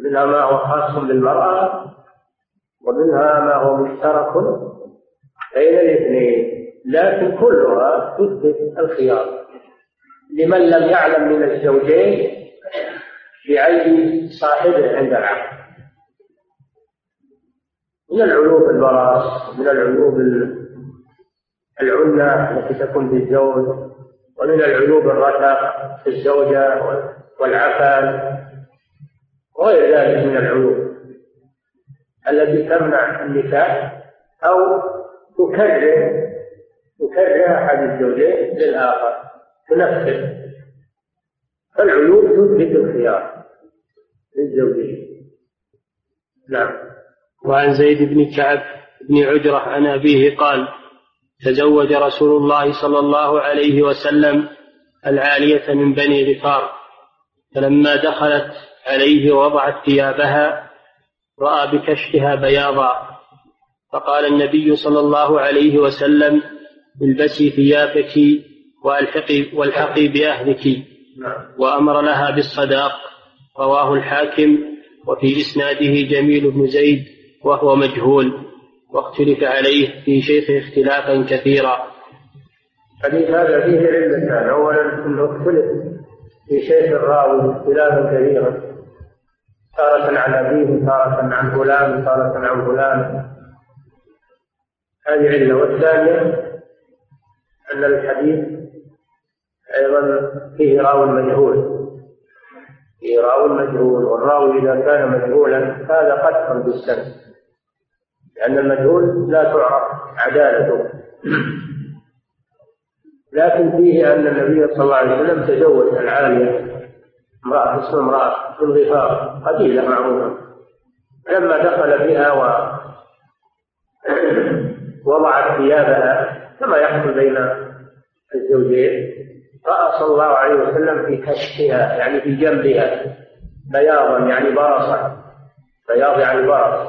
ومنها ما هو خاص بالمرأة ومنها ما هو مشترك بين الاثنين. لكن كلها تثبت الخيار. لمن لم يعلم من الزوجين بعيب صاحبه عند العقد. من العيوب البراس من العيوب العنة التي تكون في الزوج ومن العيوب الرتق في الزوجة العيوب التي تمنع النكاح أو تكرر تكرر أحد الزوجين للآخر تنفذ. فالعيوب تثبت الخيار للزوجين. نعم. وعن زيد بن كعب بن عجرة عن أبيه قال تزوج رسول الله صلى الله عليه وسلم العالية من بني غفار. فلما دخلت عليه ووضعت ثيابها رأى بكشفها بياضا. فقال النبي صلى الله عليه وسلم البسي ثيابك والحقي والحقي بأهلك. وأمر لها بالصداق. رواه الحاكم. وفي إسناده جميل بن زيد وهو مجهول. واختلف عليه في شيخه اختلافا كثيرا. حديث هذا فيه علتان أولا أنه اختلف في شيخ الراوي اختلافا كثيرا تارة عن أبيه تارة عن فلان تارة عن فلان. هذه علة والثانية أن الحديث أيضا فيه راوي مجهول. فيه راوي مجهول والراوي إذا كان مجهولا هذا قدح بالسند لأن المجهول لا تعرف عدالته. لكن فيه أن النبي صلى الله عليه وسلم تزوج العالية. امرأة اسمها امرأة من غفار قبيلة معروفة. لما دخل بها و وضعت ثيابها كما يحصل بين الزوجين رأى صلى الله عليه وسلم في كشفها يعني في جنبها بياضا يعني برصا بياض يعني برص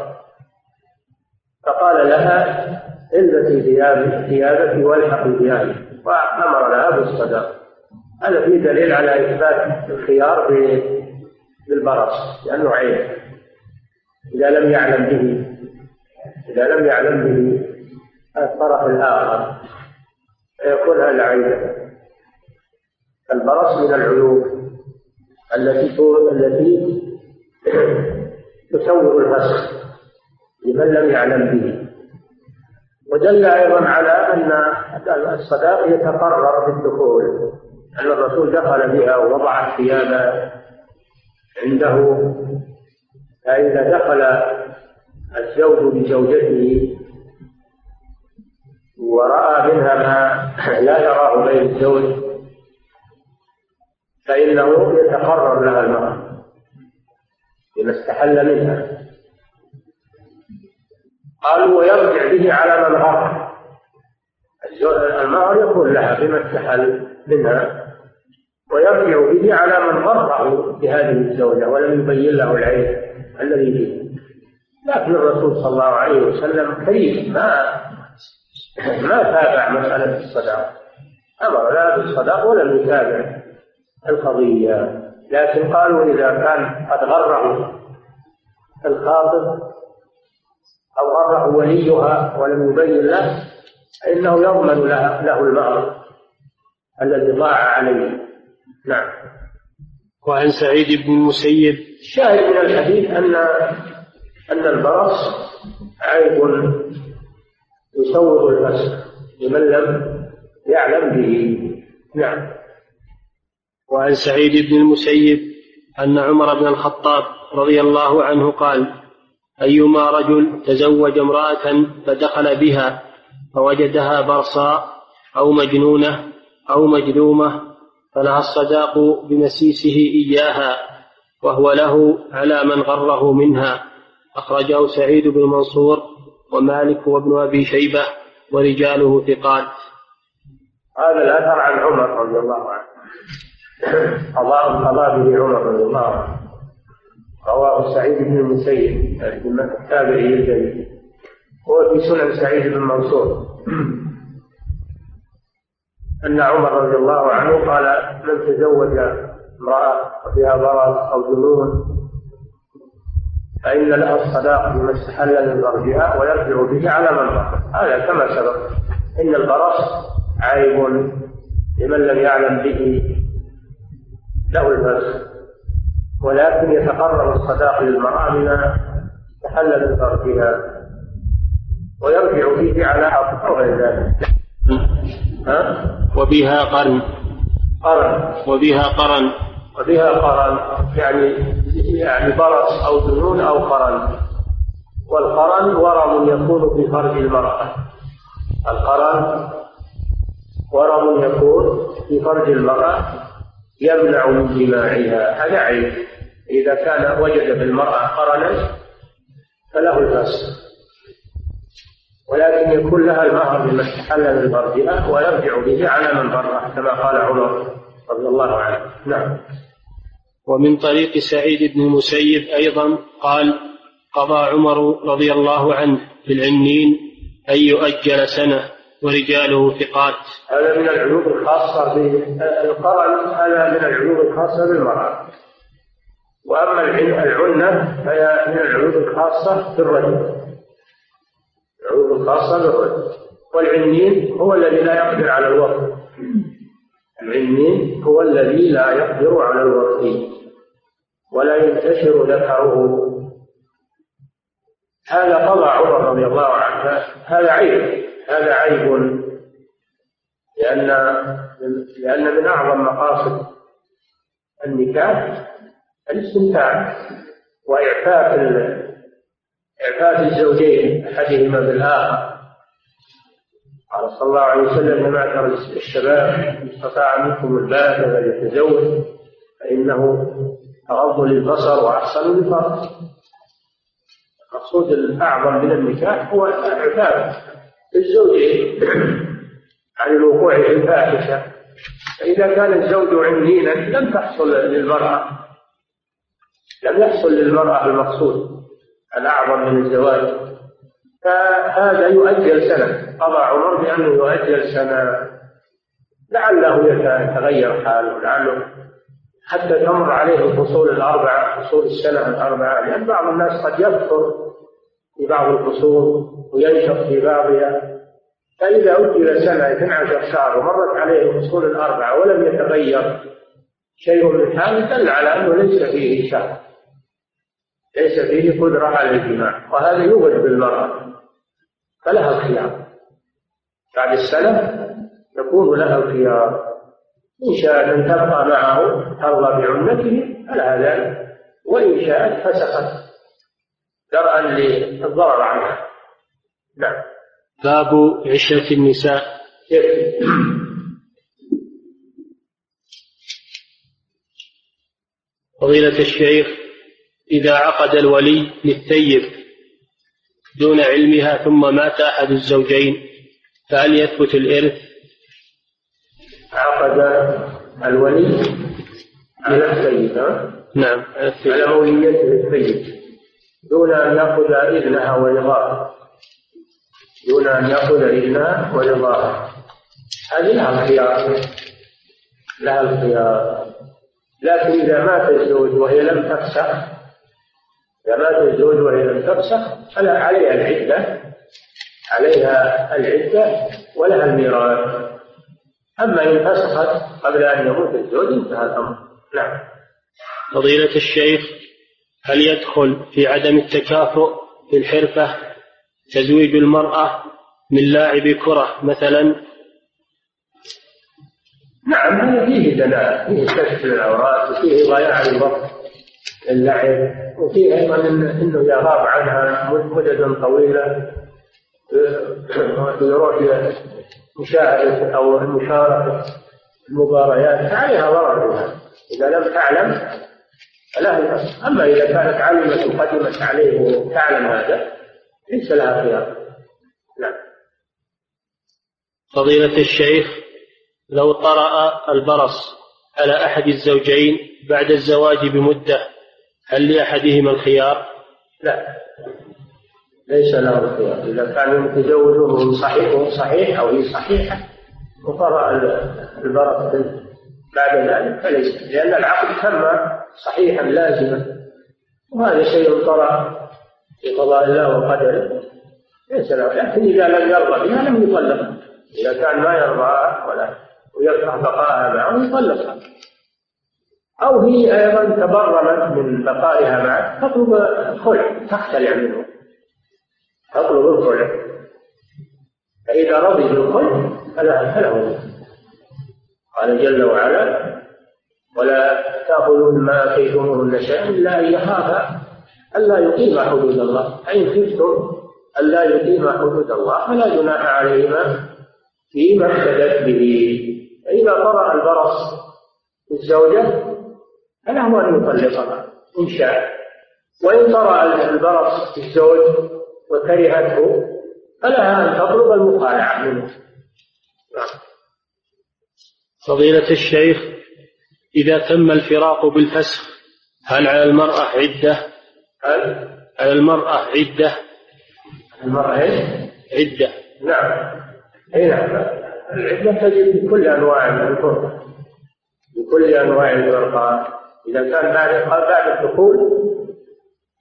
فقال لها البسي ثيابك ثيابك والحقي ثيابك وأمر لها بالصدقه هذا فيه دليل على إثبات الخيار بالبرص لأنه عيب إذا لم يعلم به إذا لم يعلم به الطرف الآخر فيكون هذا عيبا البرص من العيوب التي التي تسوغ الفسخ لمن لم يعلم به. ودل أيضا على أن الصداق يتقرر بالدخول. أن الرسول دخل بها ووضع الثياب عنده فإذا دخل الزوج بزوجته ورأى منها ما لا يراه بين الزوج فإنه يتقرر لها المرأة بما استحل منها. قالوا ويرجع به على من غر المهر يكون لها بما استحل منها. ويرجع به على من غره بهذه الزوجة ولم يبين له العيب الذي فيه. لكن الرسول صلى الله عليه وسلم كريم ما ما تابع مسألة الصداق. أمر لا بالصداق ولم يتابع القضية. لكن قالوا إذا كان قد غره الخاطب أو غره وليها ولم يبين له فإنه يضمن له, له المهر الذي ضاع عليه. نعم. وعن سعيد بن المسيب. الشاهد من الحديث أن أن البرص عيب يسوغ الفسق لمن لم يعلم به. نعم. وعن سعيد بن المسيب أن عمر بن الخطاب رضي الله عنه قال أيما رجل تزوج امرأة فدخل بها فوجدها برصاء أو مجنونة أو مجذومة فلها الصداق بمسيسه إياها وهو له على من غره منها. أخرجه سعيد بن منصور ومالك وابن أبي شيبة ورجاله ثقات. هذا الأثر عن عمر رضي الله عنه. قضاء قضى به عمر رضي الله عنه. رواه سعيد بن المسيب التابعي الجليل. هو في سنن سعيد بن منصور. أن عمر رضي الله عنه قال من تزوج امرأة وفيها برص أو جنون فإن لها الصداق بما استحل من فرجها ويرجع به على من بقى هذا كما سبق. إن البرص عيب لمن لم يعلم به له الفسق ولكن يتقرر الصداق للمرأة بما تحل من فرجها ويرجع فيه على حق غير ذلك. ها؟ وبها قرن. قرن. وبها قرن. وبها قرن. يعني يعني برص أو جنون أو قرن. والقرن ورم يكون في فرج المرأة. القرن ورم يكون في فرج المرأة يمنع من جماعها. هذا عيب. إذا كان وجد في المرأة قرنا فله الفسق. ولكن يكون لها المهر بما استحل من فرجها ويرجع به على من بره كما قال عمر رضي الله عنه. نعم. ومن طريق سعيد بن المسيب أيضا قال قضى عمر رضي الله عنه في العنين أن يؤجل سنة ورجاله ثقات. هذا من العيوب الخاصة بالقرن هذا من العيوب الخاصة بالمرأة. وأما العنة فهي من العيوب الخاصة بالرجل. العيوب الخاصة بالرجل والعنين هو الذي لا يقدر على الوقت. العنين هو الذي لا يقدر على الوقت. ولا ينتشر ذكره هذا قضى عمر رضي الله عنه. هذا عيب. هذا عيب. لأن لأن من أعظم مقاصد النكاح الاستمتاع. وإعفاف إعفاف الزوجين أحدهما بالآخر. قال صلى الله عليه وسلم يا معشر الشباب إن استطاع منكم الباءة فليتزوج فإنه أغض للبصر وأحسن للفرج. المقصود الأعظم من النكاح هو العفاف الزوجين عن الوقوع في الفاحشة. فإذا كان الزوج عنينا لم تحصل للمرأة لم يحصل للمرأة المقصود. الأعظم من الزواج. فهذا يؤجل سنة. قضى عمر بأنه يؤجل سنة. لعله يتغير حاله لعله حتى تمر عليه الفصول الأربعة فصول السنة الأربعة لأن بعض الناس قد يكثر في بعض الفصول وينشط في بعضها. فإذا أجل سنة 12 شهر ومرت عليه الفصول الأربعة ولم يتغير شيء من حاله دل على أنه ليس فيه شهر. ليس فيه قدرة على الجماع وهذا يوجد بالمرأة فلها الخيار. بعد السنة يكون لها الخيار إن شاءت أن تبقى معه ترضى بعنته فلها ذلك. وإن شاءت فسخت. درءا للضرر عنها. نعم. باب عشرة النساء. فضيلة الشيخ إذا عقد الولي للثيب دون علمها ثم مات أحد الزوجين فهل يثبت الإرث؟ عقد الولي على الثيب نعم. على موليته الثيب دون أن يأخذ إذنها ورضاها دون أن يأخذ إذنها ورضاها هذه لها الخيار. لها الخيار. لكن إذا مات الزوج وهي لم تفسخ إذا مات الزوج وهي لم تفسخ فلا عليها العدة عليها العدة ولها الميراث. أما إن فسخت قبل أن يموت الزوج انتهى الأمر. نعم. فضيلة الشيخ هل يدخل في عدم التكافؤ في الحرفة تزويج المرأة من لاعب كرة مثلا؟ نعم هذا فيه دلاء فيه كشف العورات وفيه ضياع الوقت. اللعب. وفيه أيضا إنه يغاب عنها مددا طويلة يروح مشاهده أو مشاركه المباريات عليها ضرر إذا لم تعلم فلا أما إذا كانت علمت وقدمت عليه وتعلم هذا ليس لها خيار. نعم. فضيلة الشيخ لو طرأ البرص على أحد الزوجين بعد الزواج بمدة هل لأحدهما الخيار؟ لا. ليس له الخيار. إذا كان المتزوج وهو صحيح وهو صحيح أو هي صحيحة وطرأ البرص بعد ذلك فليس. لأن العقد تم صحيحا لازما. وهذا شيء طرأ في قضاء الله وقدره. ليس له. لكن إذا لم يرضى بها لم يطلقها. إذا كان ما يرضاها ولا ويكره بقاءها معه يطلقها. أو هي أيضا تبرمت من بقائها معه تطلب الخلع تختلع منه تطلب الخلع فإذا رضي بالخلع فلا فله قال جل وعلا ولا تأخذوا مما آتيتموهن شيئا إلا أن يخافا ألا يقيم حدود الله. فإن خفتم ألا يقيم حدود الله فلا جناح عليهما فيما افتدت به. فإذا طرأ البرص الزوجة فله أن يطلقها إن شاء. وإن طرأ البرص الزوج وكرهته فلها أن تطلب المخالعة منه. فضيلة الشيخ إذا تم الفراق بالفسخ هل على المرأة عدة؟ هل؟ على المرأة عدة. المرأة؟ عدة. نعم. إي نعم. العدة تجد بكل أنواع الفرقة بكل أنواع الفرقة إذا كان بعد بعد الدخول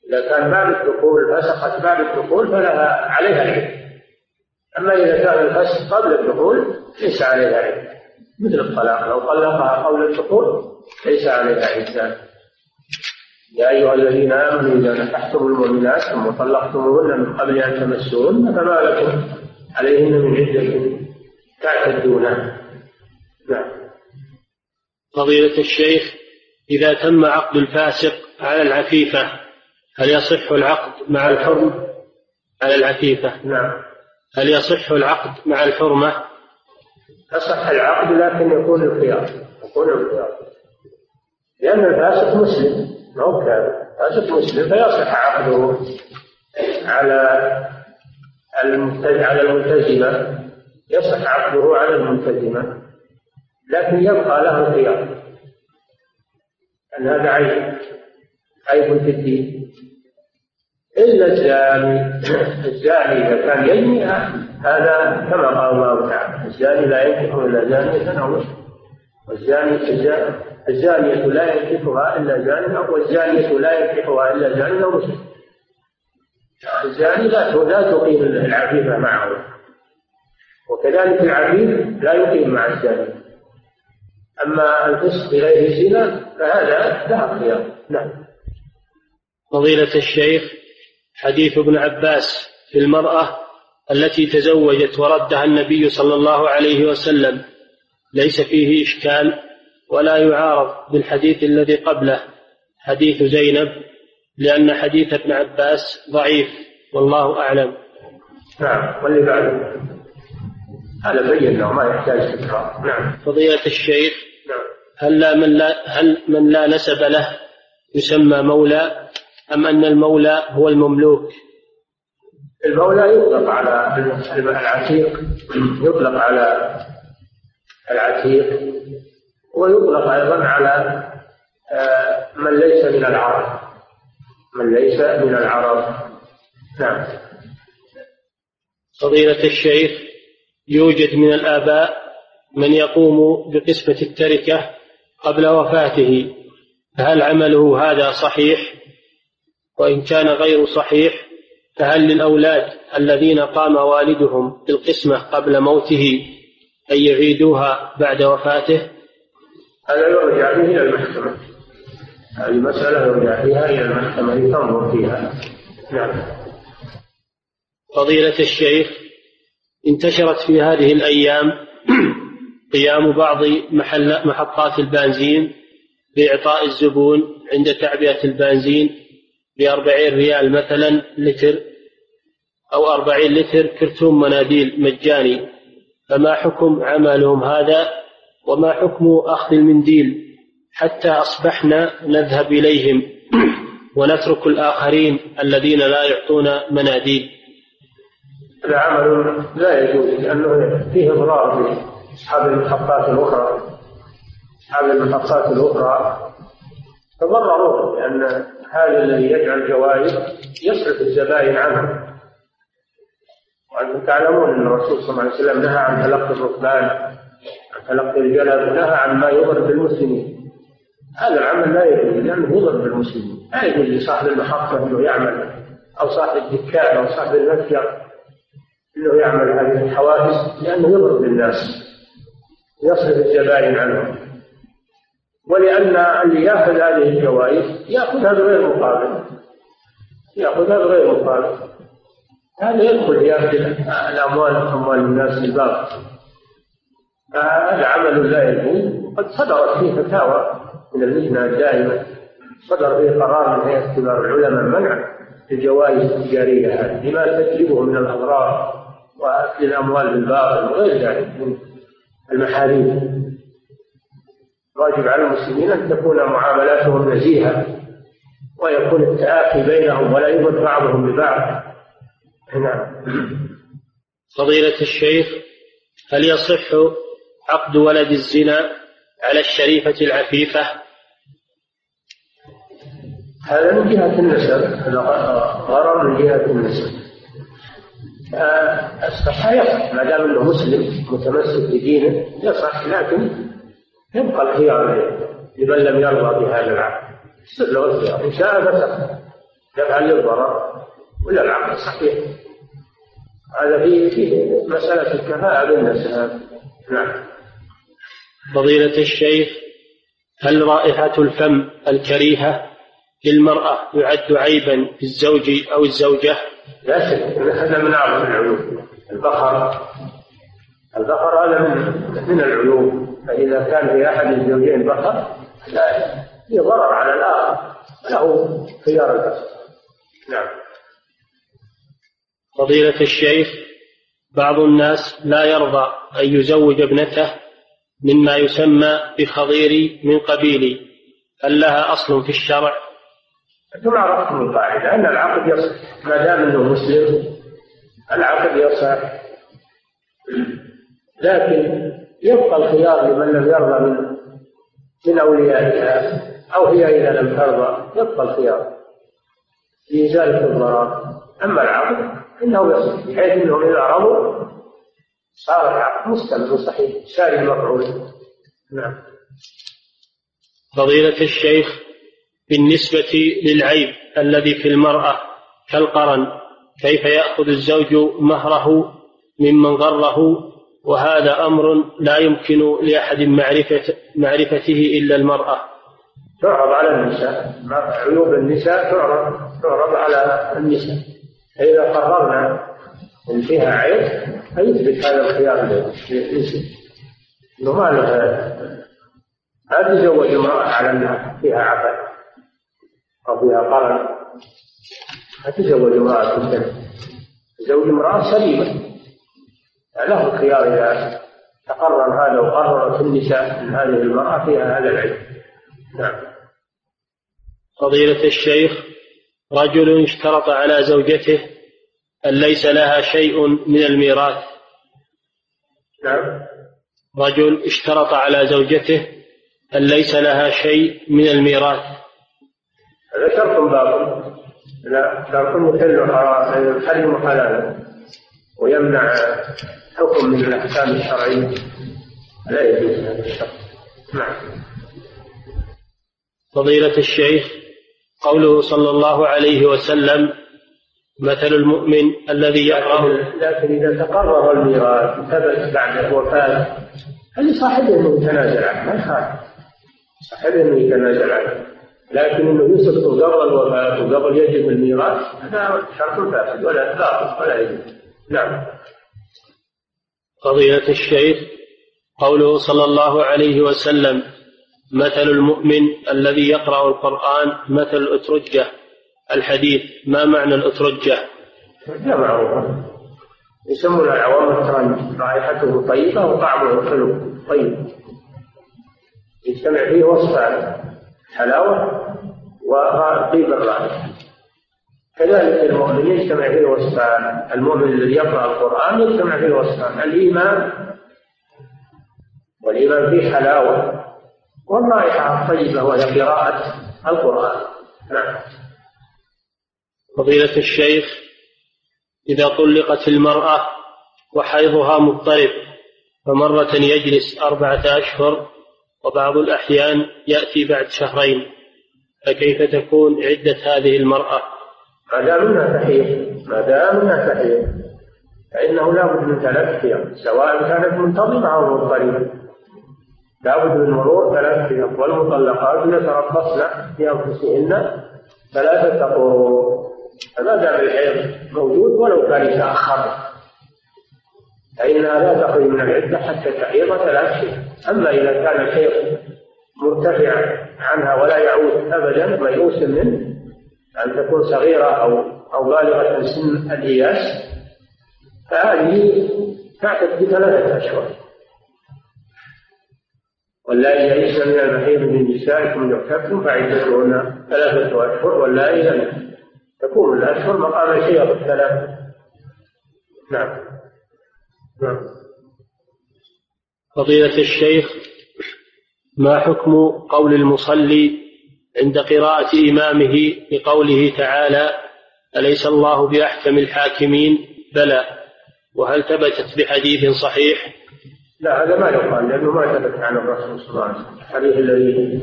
إذا كان بعد الدخول فسخت بعد الدخول فلها عليها العدة أما إذا كان الفسخ قبل الدخول ليس عليها عدة مثل الطلاق لو طلقها قبل الدخول ليس عليها عدة يا أيها الذين آمنوا إذا نكحتم المؤمنات ثم طلقتموهن من قبل أن تمسوهن فما لكم عليهن من عدة تعتدونها. نعم. فضيلة الشيخ إذا تم عقد الفاسق على العفيفة هل يصح العقد مع الحرم على العفيفة؟ نعم. هل يصح العقد مع الحرمة؟ يصح العقد لكن يكون الخيار يكون الخيار. لأن الفاسق مسلم ما هو فاسق مسلم فيصح عقده على على الملتزمة. يصح عقده على الملتزمة لكن يبقى له الخيار. أن هذا عيب. عيب في الدين. إلا الزاني الزاني إذا كان يزني هذا كما قال الله تعالى الزاني لا ينكح إلا زانية أو والزاني الزانية لا ينكحها إلا زاني والزانية لا ينكحها إلا زاني أو مسلم. الزاني لا لا تقيم العفيفة معه. وكذلك العفيف لا يقيم مع الزاني أما الفسق بغير زنا فهذا لا خيار نعم. فضيلة الشيخ حديث ابن عباس في المرأة التي تزوجت وردها النبي صلى الله عليه وسلم ليس فيه إشكال ولا يعارض بالحديث الذي قبله حديث زينب لأن حديث ابن عباس ضعيف والله أعلم. نعم. واللي بعده؟ هذا بينا ما يحتاج تكرار نعم. فضيلة الشيخ هل لا من لا هل من لا نسب له يسمى مولى أم أن المولى هو المملوك؟ المولى يطلق على العتيق يطلق على العتيق ويطلق أيضا على آه، من ليس من العرب. من ليس من العرب. نعم. فضيلة الشيخ يوجد من الآباء من يقوم بقسمة التركة قبل وفاته فهل عمله هذا صحيح؟ وإن كان غير صحيح فهل للأولاد الذين قام والدهم بالقسمة قبل موته أن يعيدوها بعد وفاته؟ هذا يرجع به إلى المحكمة. هذه مسألة يرجع فيها إلى المحكمة لتنظر فيها. نعم. فضيلة الشيخ انتشرت في هذه الأيام قيام بعض محل محطات البنزين بإعطاء الزبون عند تعبئة البنزين بأربعين ريال مثلا لتر أو أربعين لتر كرتون مناديل مجاني. فما حكم عملهم هذا؟ وما حكم أخذ المنديل؟ حتى أصبحنا نذهب إليهم ونترك الآخرين الذين لا يعطون مناديل. هذا عمل لا يجوز لأنه فيه إضرار بأصحاب المحطات الأخرى. أصحاب المحطات الأخرى. تضرروا لأن هذا الذي يجعل جوائز يصرف الزبائن عنه. وأنتم تعلمون أن الرسول صلى الله عليه وسلم نهى عن تلقي الركبان عن تلقي الجلب ونهى عن ما يضر بالمسلمين. هذا العمل لا يجوز لأنه يضر بالمسلمين. لا يجوز لصاحب المحطة أنه يعمل أو صاحب الدكان أو صاحب المتجر أنه يعمل هذه الحوادث لأنه يضر بالناس. يصرف الزبائن عنهم ولأن اللي يأخذ هذه الجوائز يأخذها بغير مقابل. يأخذها بغير مقابل. هذا يدخل يأخذ الأموال أموال الناس الباطل هذا عمل لا يجوز. قد صدرت فيه فتاوى من اللجنة الدائمة. صدر فيه قرار من هيئة كبار العلماء منع الجوائز التجارية هذه لما تجلبه من الأضرار وأكل الأموال بالباطل وغير ذلك. المحاريم واجب على المسلمين أن تكون معاملاتهم نزيهة ويكون التآخي بينهم ولا يمد بعضهم ببعض. نعم. فضيلة الشيخ هل يصح عقد ولد الزنا على الشريفة العفيفة؟ هذا من جهة النسب. هذا غرر من جهة النسب. الصحة يصح ما دام إنه مسلم متمسك بدينه يصح لكن يبقى الخيار لمن لم يرضى بهذا العقد يصير له الخيار إن شاء فسخ يفعل للضرر ولا العقد صحيح. هذا في في مسألة الكفاءة بالنسبة نعم. فضيلة الشيخ هل رائحة الفم الكريهة للمرأة يعد عيبا في الزوج أو الزوجة؟ لا شك. هذا من أعظم العيوب. البخر البخر هذا من من العيوب. فإذا كان في أحد الزوجين بخر لا في ضرر على الآخر. له خيار البخر نعم. فضيلة الشيخ بعض الناس لا يرضى أن يزوج ابنته مما يسمى بخضير من قبيلي هل لها أصل في الشرع؟ أنتم عرفتم القاعدة أن العقد يصح. ما دام أنه مسلم العقد يصح. لكن يبقى الخيار لمن لم يرضى من من أوليائها أو هي إذا لم ترضى يبقى الخيار لإزالة الضرر أما العقد إنه يصح بحيث أنهم إذا رضوا صار العقد مستمر صحيح ساري المفعول. نعم. فضيلة الشيخ بالنسبة للعيب الذي في المرأة كالقرن كيف يأخذ الزوج مهره ممن غره؟ وهذا أمر لا يمكن لأحد معرفة معرفته إلا المرأة. تعرض على النساء. عيوب النساء تعرض تعرض على النساء. فإذا قررنا إن فيها عيب فيثبت هذا الخيار للإنسان. إنه ما له لا تزوج امرأة على أنها فيها عفن أو فيها قرن لا تزوج امرأة تزوج امرأة سليمة له الخيار إذا تقرر هذا وقررت النساء من هذه المرأة فيها هذا العيب نعم. فضيلة الشيخ رجل اشترط على زوجته أن ليس لها شيء من الميراث. نعم. رجل اشترط على زوجته أن ليس لها شيء من الميراث. هذا شرط باطل. لا شرط يحل يحرم حلالا ويمنع حكم من الأحكام الشرعية لا يجوز هذا الشرط. نعم. فضيلة الشيخ قوله صلى الله عليه وسلم مثل المؤمن الذي يقرأ لكن إذا تقرر الميراث ثبت بعد الوفاة فلصاحبه أنه يتنازل عنه؟ ما يخالف صاحبه أنه يتنازل عنه. لكن إنه يسقط قبل الوفاه وقبل يجب الميراث هذا شرط فاسد ولا باطل ولا يجوز نعم. فضيلة الشيخ قوله صلى الله عليه وسلم مثل المؤمن الذي يقرأ القرآن مثل الأترجة. الحديث ما معنى الأترجة؟ لا معروف يسمون العوام الترنج رائحته طيبة وطعمه حلو طيب. يجتمع فيه وصفان حلاوة وطيب الرائحة كذلك المؤمن يجتمع فيه وصفان المؤمن الذي يقرأ القرآن يجتمع فيه وصفان الإيمان والإيمان فيه حلاوة. والرائحة الطيبة وهي قراءة القرآن. نعم. فضيلة الشيخ إذا طلقت المرأة وحيضها مضطرب فمرة يجلس أربعة أشهر وبعض الأحيان يأتي بعد شهرين فكيف تكون عدة هذه المرأة؟ ما دام انها تحيض ما دام انها تحيض فإنه لابد من ثلاث أيام سواء كانت منتظمة أو مضطربة. لابد من مرور ثلاث أيام والمطلقات يتربصن في أنفسهن ثلاثة قروء فما دام الحيض موجود ولو كان يتأخر فإنها لا تخرج من العدة حتى تحيض ثلاث شهور أما إذا كان الشيخ مرتفع عنها ولا يعود أبدا ميؤوس منه أن تكون صغيرة أو أو بالغة سن الإياس فهذه تعتد بثلاثة أشهر واللائي يئسن من المحيض من نسائكم يعتدن فعدتهن ثلاثة أشهر واللائي لم تكون الأشهر مقام الحيض الثلاثة نعم. نعم. فضيلة الشيخ ما حكم قول المصلي عند قراءة إمامه بقوله تعالى أليس الله بأحكم الحاكمين؟ بلى. وهل ثبتت بحديث صحيح؟ لا هذا ما يقال لأنه ما ثبت عن الرسول صلى الله عليه وسلم. الحديث الذي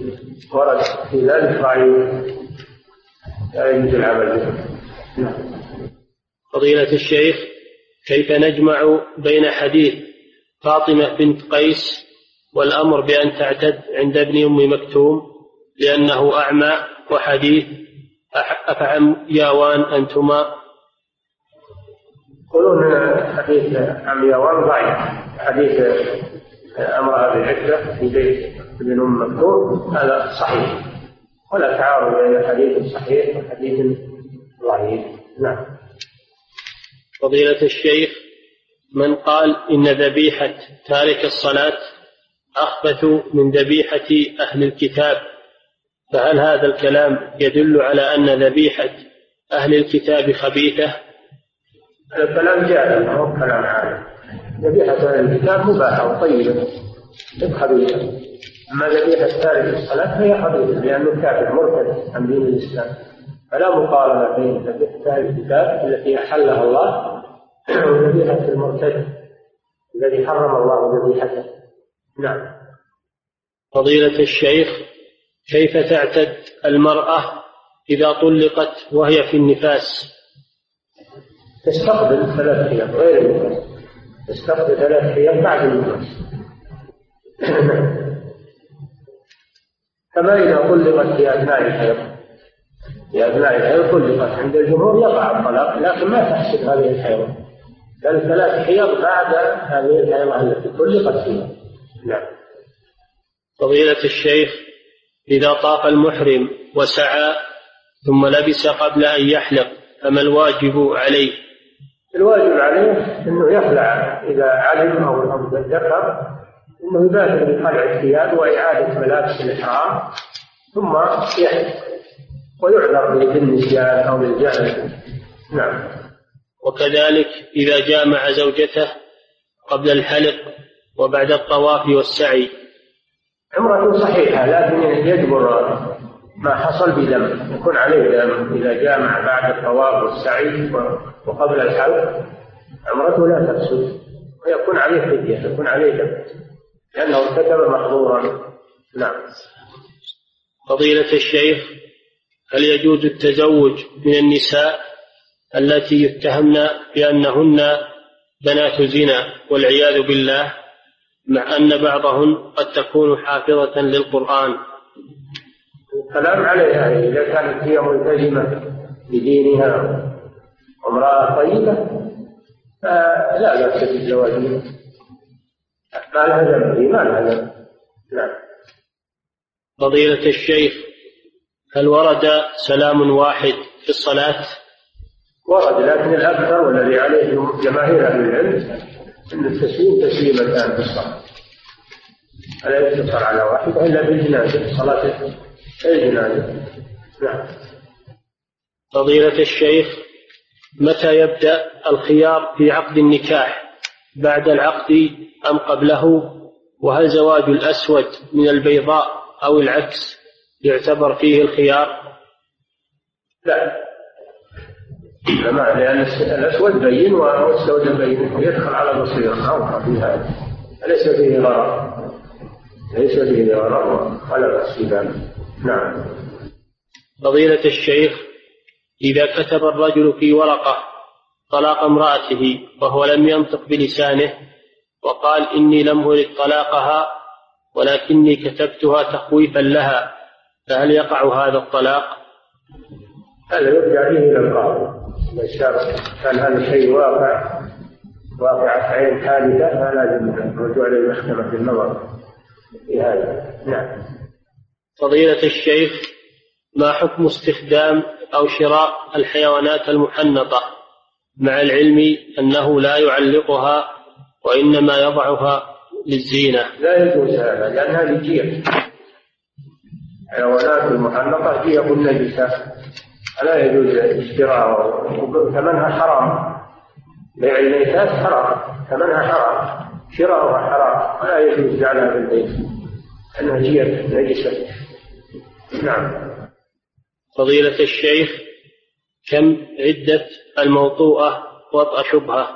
ورد في ذلك ضعيف لا يجوز العمل به. نعم. فضيلة الشيخ كيف نجمع بين حديث فاطمة بنت قيس والأمر بأن تعتد عند ابن أم مكتوم لأنه أعمى وحديث أفعم ياوان أنتما. يقولون حديث عم ياوان ضعيف. حديث أمرها بالعدة في بيت ابن أم مكتوم. هذا صحيح. ولا تعارض بين حديث صحيح وحديث ضعيف. نعم. فضيلة الشيخ من قال إن ذبيحة تارك الصلاة أخبث من ذبيحة أهل الكتاب فهل هذا الكلام يدل على أن ذبيحة أهل الكتاب خبيثة؟ هذا الكلام جاهل ما هو كلام عالم ذبيحة أهل الكتاب مباحة وطيبة خبيثة. أما ذبيحة تارك الصلاة فهي خبيثة لأنه كافر مرتد عن دين الإسلام. فلا مقارنة بين ذبيحة أهل الكتاب التي أحلها الله وذبيحة المرتد الذي حرم الله ذبيحته. نعم. فضيلة الشيخ كيف تعتد المرأة إذا طلقت وهي في النفاس؟ تستقبل ثلاث أيام غير النفاس. تستقبل ثلاث أيام بعد النفاس. كما إذا طلقت في أثناء الحيض في أثناء الحيض طلقت عند الجمهور يقع الطلاق لكن ما تحسب هذه الحيض بل ثلاث حيض بعد هذه الحيضة التي طلقت فيها. نعم. فضيلة الشيخ إذا طاف المحرم وسعى ثم لبس قبل أن يحلق فما الواجب عليه؟ الواجب عليه أنه يخلع إذا علم أو ذكر أنه يبادر بخلع الثياب وإعادة ملابس الإحرام ثم يحلق ويعذر بالنسيان أو بالجهل نعم. وكذلك إذا جامع زوجته قبل الحلق وبعد الطواف والسعي. عمرته صحيحة لكن يجبر ما حصل بدم يكون عليه دم إذا جامع بعد الطواف والسعي وقبل الحلق. عمرته لا تفسد ويكون عليه فدية يكون عليه دم لأنه ارتكب محظورا. نعم. فضيلة الشيخ هل يجوز التزوج من النساء؟ التي يتهمن بأنهن بنات زنا والعياذ بالله مع أن بعضهن قد تكون حافظة للقرآن. الكلام عليها إذا كانت هي ملتزمة بدينها وامرأة طيبة فلا بأس بالزواج. منها ما لها ذنب ما لها ذنب. نعم. فضيلة الشيخ هل ورد سلام واحد في الصلاة؟ ورد لكن الأكثر والذي عليه جماهير أهل العلم أن التسليم تسليمتان في الصلاة. فلا يقتصر على واحد إلا بالجنازة. صلاة الجنازة نعم. فضيلة الشيخ متى يبدأ الخيار في عقد النكاح؟ بعد العقد أم قبله؟ وهل زواج الأسود من البيضاء أو العكس يعتبر فيه الخيار؟ لا. لأن الأسود بين والسود بين. يدخل على بصيرة أوقع في هذا. ليس فيه غرض ليس فيه غرض ولا بأس نعم. فضيلة الشيخ إذا كتب الرجل في ورقة طلاق امرأته وهو لم ينطق بلسانه وقال إني لم أرد طلاقها ولكني كتبتها تخويفا لها فهل يقع هذا الطلاق؟ هذا يرجع به إلى القاضي. إذا كان هذا الشيء واقع. واقعة عين حادثة فلازم الرجوع إلى المحكمة النظر. في هذا نعم. فضيلة الشيخ ما حكم استخدام أو شراء الحيوانات المحنطة؟ مع العلم أنه لا يعلقها وإنما يضعها للزينة. لا يجوز هذا لأن هذه جية الحيوانات المحنطة جية النجسة. فلا يجوز اشتراء ثمنها حرام. بيع الميتات حرام. ثمنها حرام. شراؤها حرام. ولا يجوز جعلها في البيت. أنها جية نجسة. نعم. فضيلة الشيخ كم عدة الموطوءة وطأ شبهة؟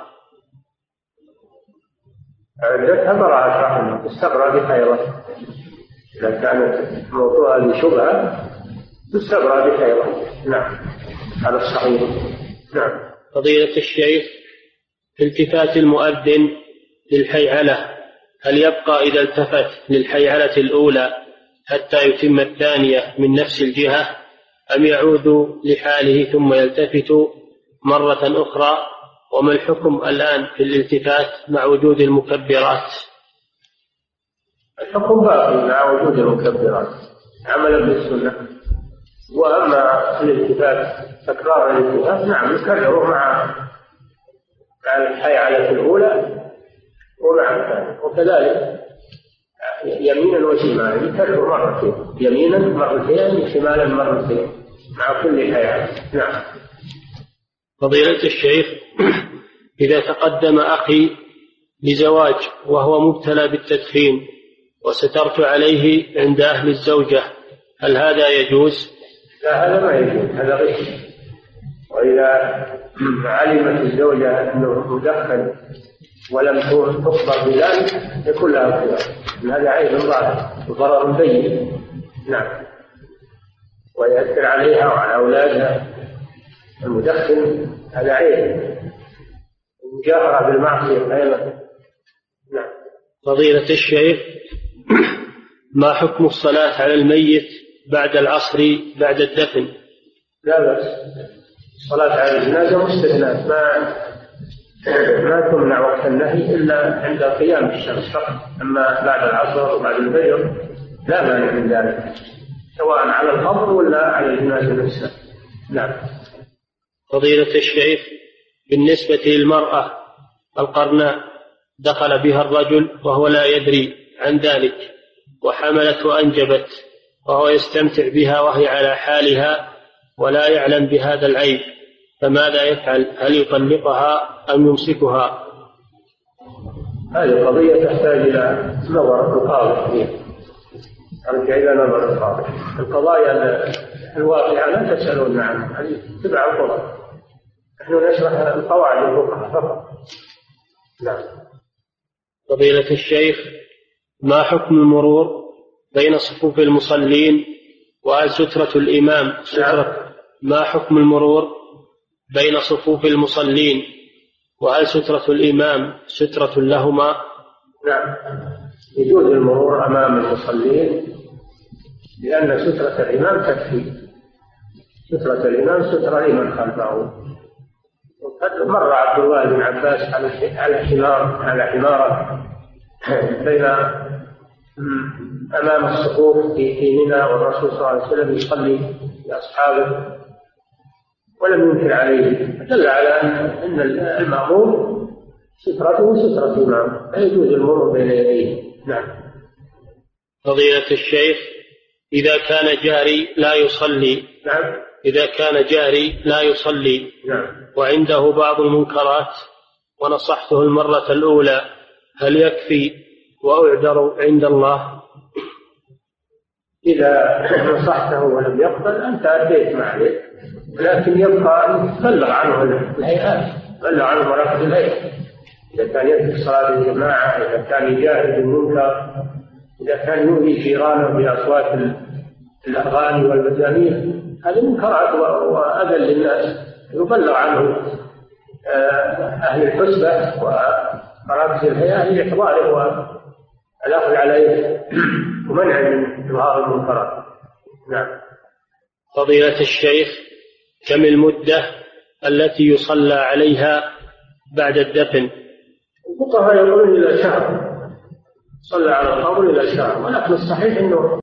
عدتها براءة رحمة. تستبرأ بخيرة. إذا كانت موطوءة بشبهة تستبرأ بخيرة نعم. على الصحيح. نعم. فضيلة الشيخ في التفات المؤذن للحيعلة هل يبقى إذا التفت للحيعلة الأولى حتى يتم الثانية من نفس الجهة أم يعود لحاله ثم يلتفت مرة أخرى؟ وما الحكم الآن في الالتفات مع وجود المكبرات؟ الحكم باقي مع وجود المكبرات. عملا بالسنة. وأما الالتفات تكرار الالتفات نعم يكرره مع مع الحيعلة الأولى ومع الثانية. وكذلك يمينا وشمالا يكرر مرتين يمينا مرتين شمالا مرتين مع كل حيعلة نعم. فضيلة الشيخ إذا تقدم أخي لزواج وهو مبتلى بالتدخين وسترت عليه عند أهل الزوجة هل هذا يجوز؟ لا هذا ما يجوز هذا غش. وإذا علمت الزوجة أنه مدخن ولم تخبر بذلك يكون لها خيار. هذا عيب ظاهر وضرر بين نعم. ويأثر عليها وعلى أولادها. المدخن هذا عيب. المجاهرة بالمعصية أيضا. نعم. فضيلة الشيخ ما حكم الصلاة على الميت؟ بعد العصر بعد الدفن. لا بأس. الصلاة على الجنازة مستثناء ما ما تمنع وقت النهي إلا عند قيام الشمس فقط. أما بعد العصر وبعد الفجر لا مانع من ذلك سواء على القبر ولا على الجنازة نفسها. نعم. فضيلة الشيخ بالنسبة للمرأة القرناء دخل بها الرجل وهو لا يدري عن ذلك وحملت وأنجبت. وهو يستمتع بها وهي على حالها ولا يعلم بهذا العيب فماذا يفعل؟ هل يطلقها أم يمسكها؟ هذه قضية تحتاج إلى نظر القاضي. فيها أرجع إلى نظر القاضي. القضايا الواقعة لا تسألون عنها هذه تبع القضاء نحن نشرح القواعد الفقهاء فقط. نعم. فضيلة الشيخ ما حكم المرور؟ بين صفوف المصلين وهل سترة الإمام. سترة. ما حكم المرور بين صفوف المصلين وهل سترة الإمام؟ سترة لهما. نعم. يجوز المرور أمام المصلين لأن سترة الإمام تكفي. سترة الإمام سترة لمن خلفه. وقد مر عبد الله بن عباس على على حمار على حمارة بين أمام الصفوف في في منى والرسول صلى الله عليه وسلم يصلي لأصحابه ولم ينكر عليه. دل على أن المأمور سترته سترة إمام. لا يجوز المرور بين يديه. نعم. فضيلة الشيخ إذا كان جاري لا يصلي. نعم. إذا كان جاري لا يصلي. نعم. وعنده بعض المنكرات ونصحته المرة الأولى هل يكفي وأعذر عند الله. إذا نصحته ولم يقبل أنت أديت ما عليك لكن يبقى أن تبلغ عنه الهيئات تبلغ عنه مراكز الهيئة إذا كان يترك صلاة الجماعة إذا كان يجاهد بالمنكر إذا كان يؤذي جيرانه بأصوات الأغاني والمزامير هذه منكرات وأذى للناس. يبلغ عنه آه، أهل الحسبة ومراكز الهيئة لإحضاره والأخذ عليه ومنع من إظهار المنكرات نعم. فضيلة الشيخ كم المدة التي يصلى عليها بعد الدفن؟ الفقهاء يقولون إلى شهر. صلى على القبر إلى شهر. ولكن الصحيح أنه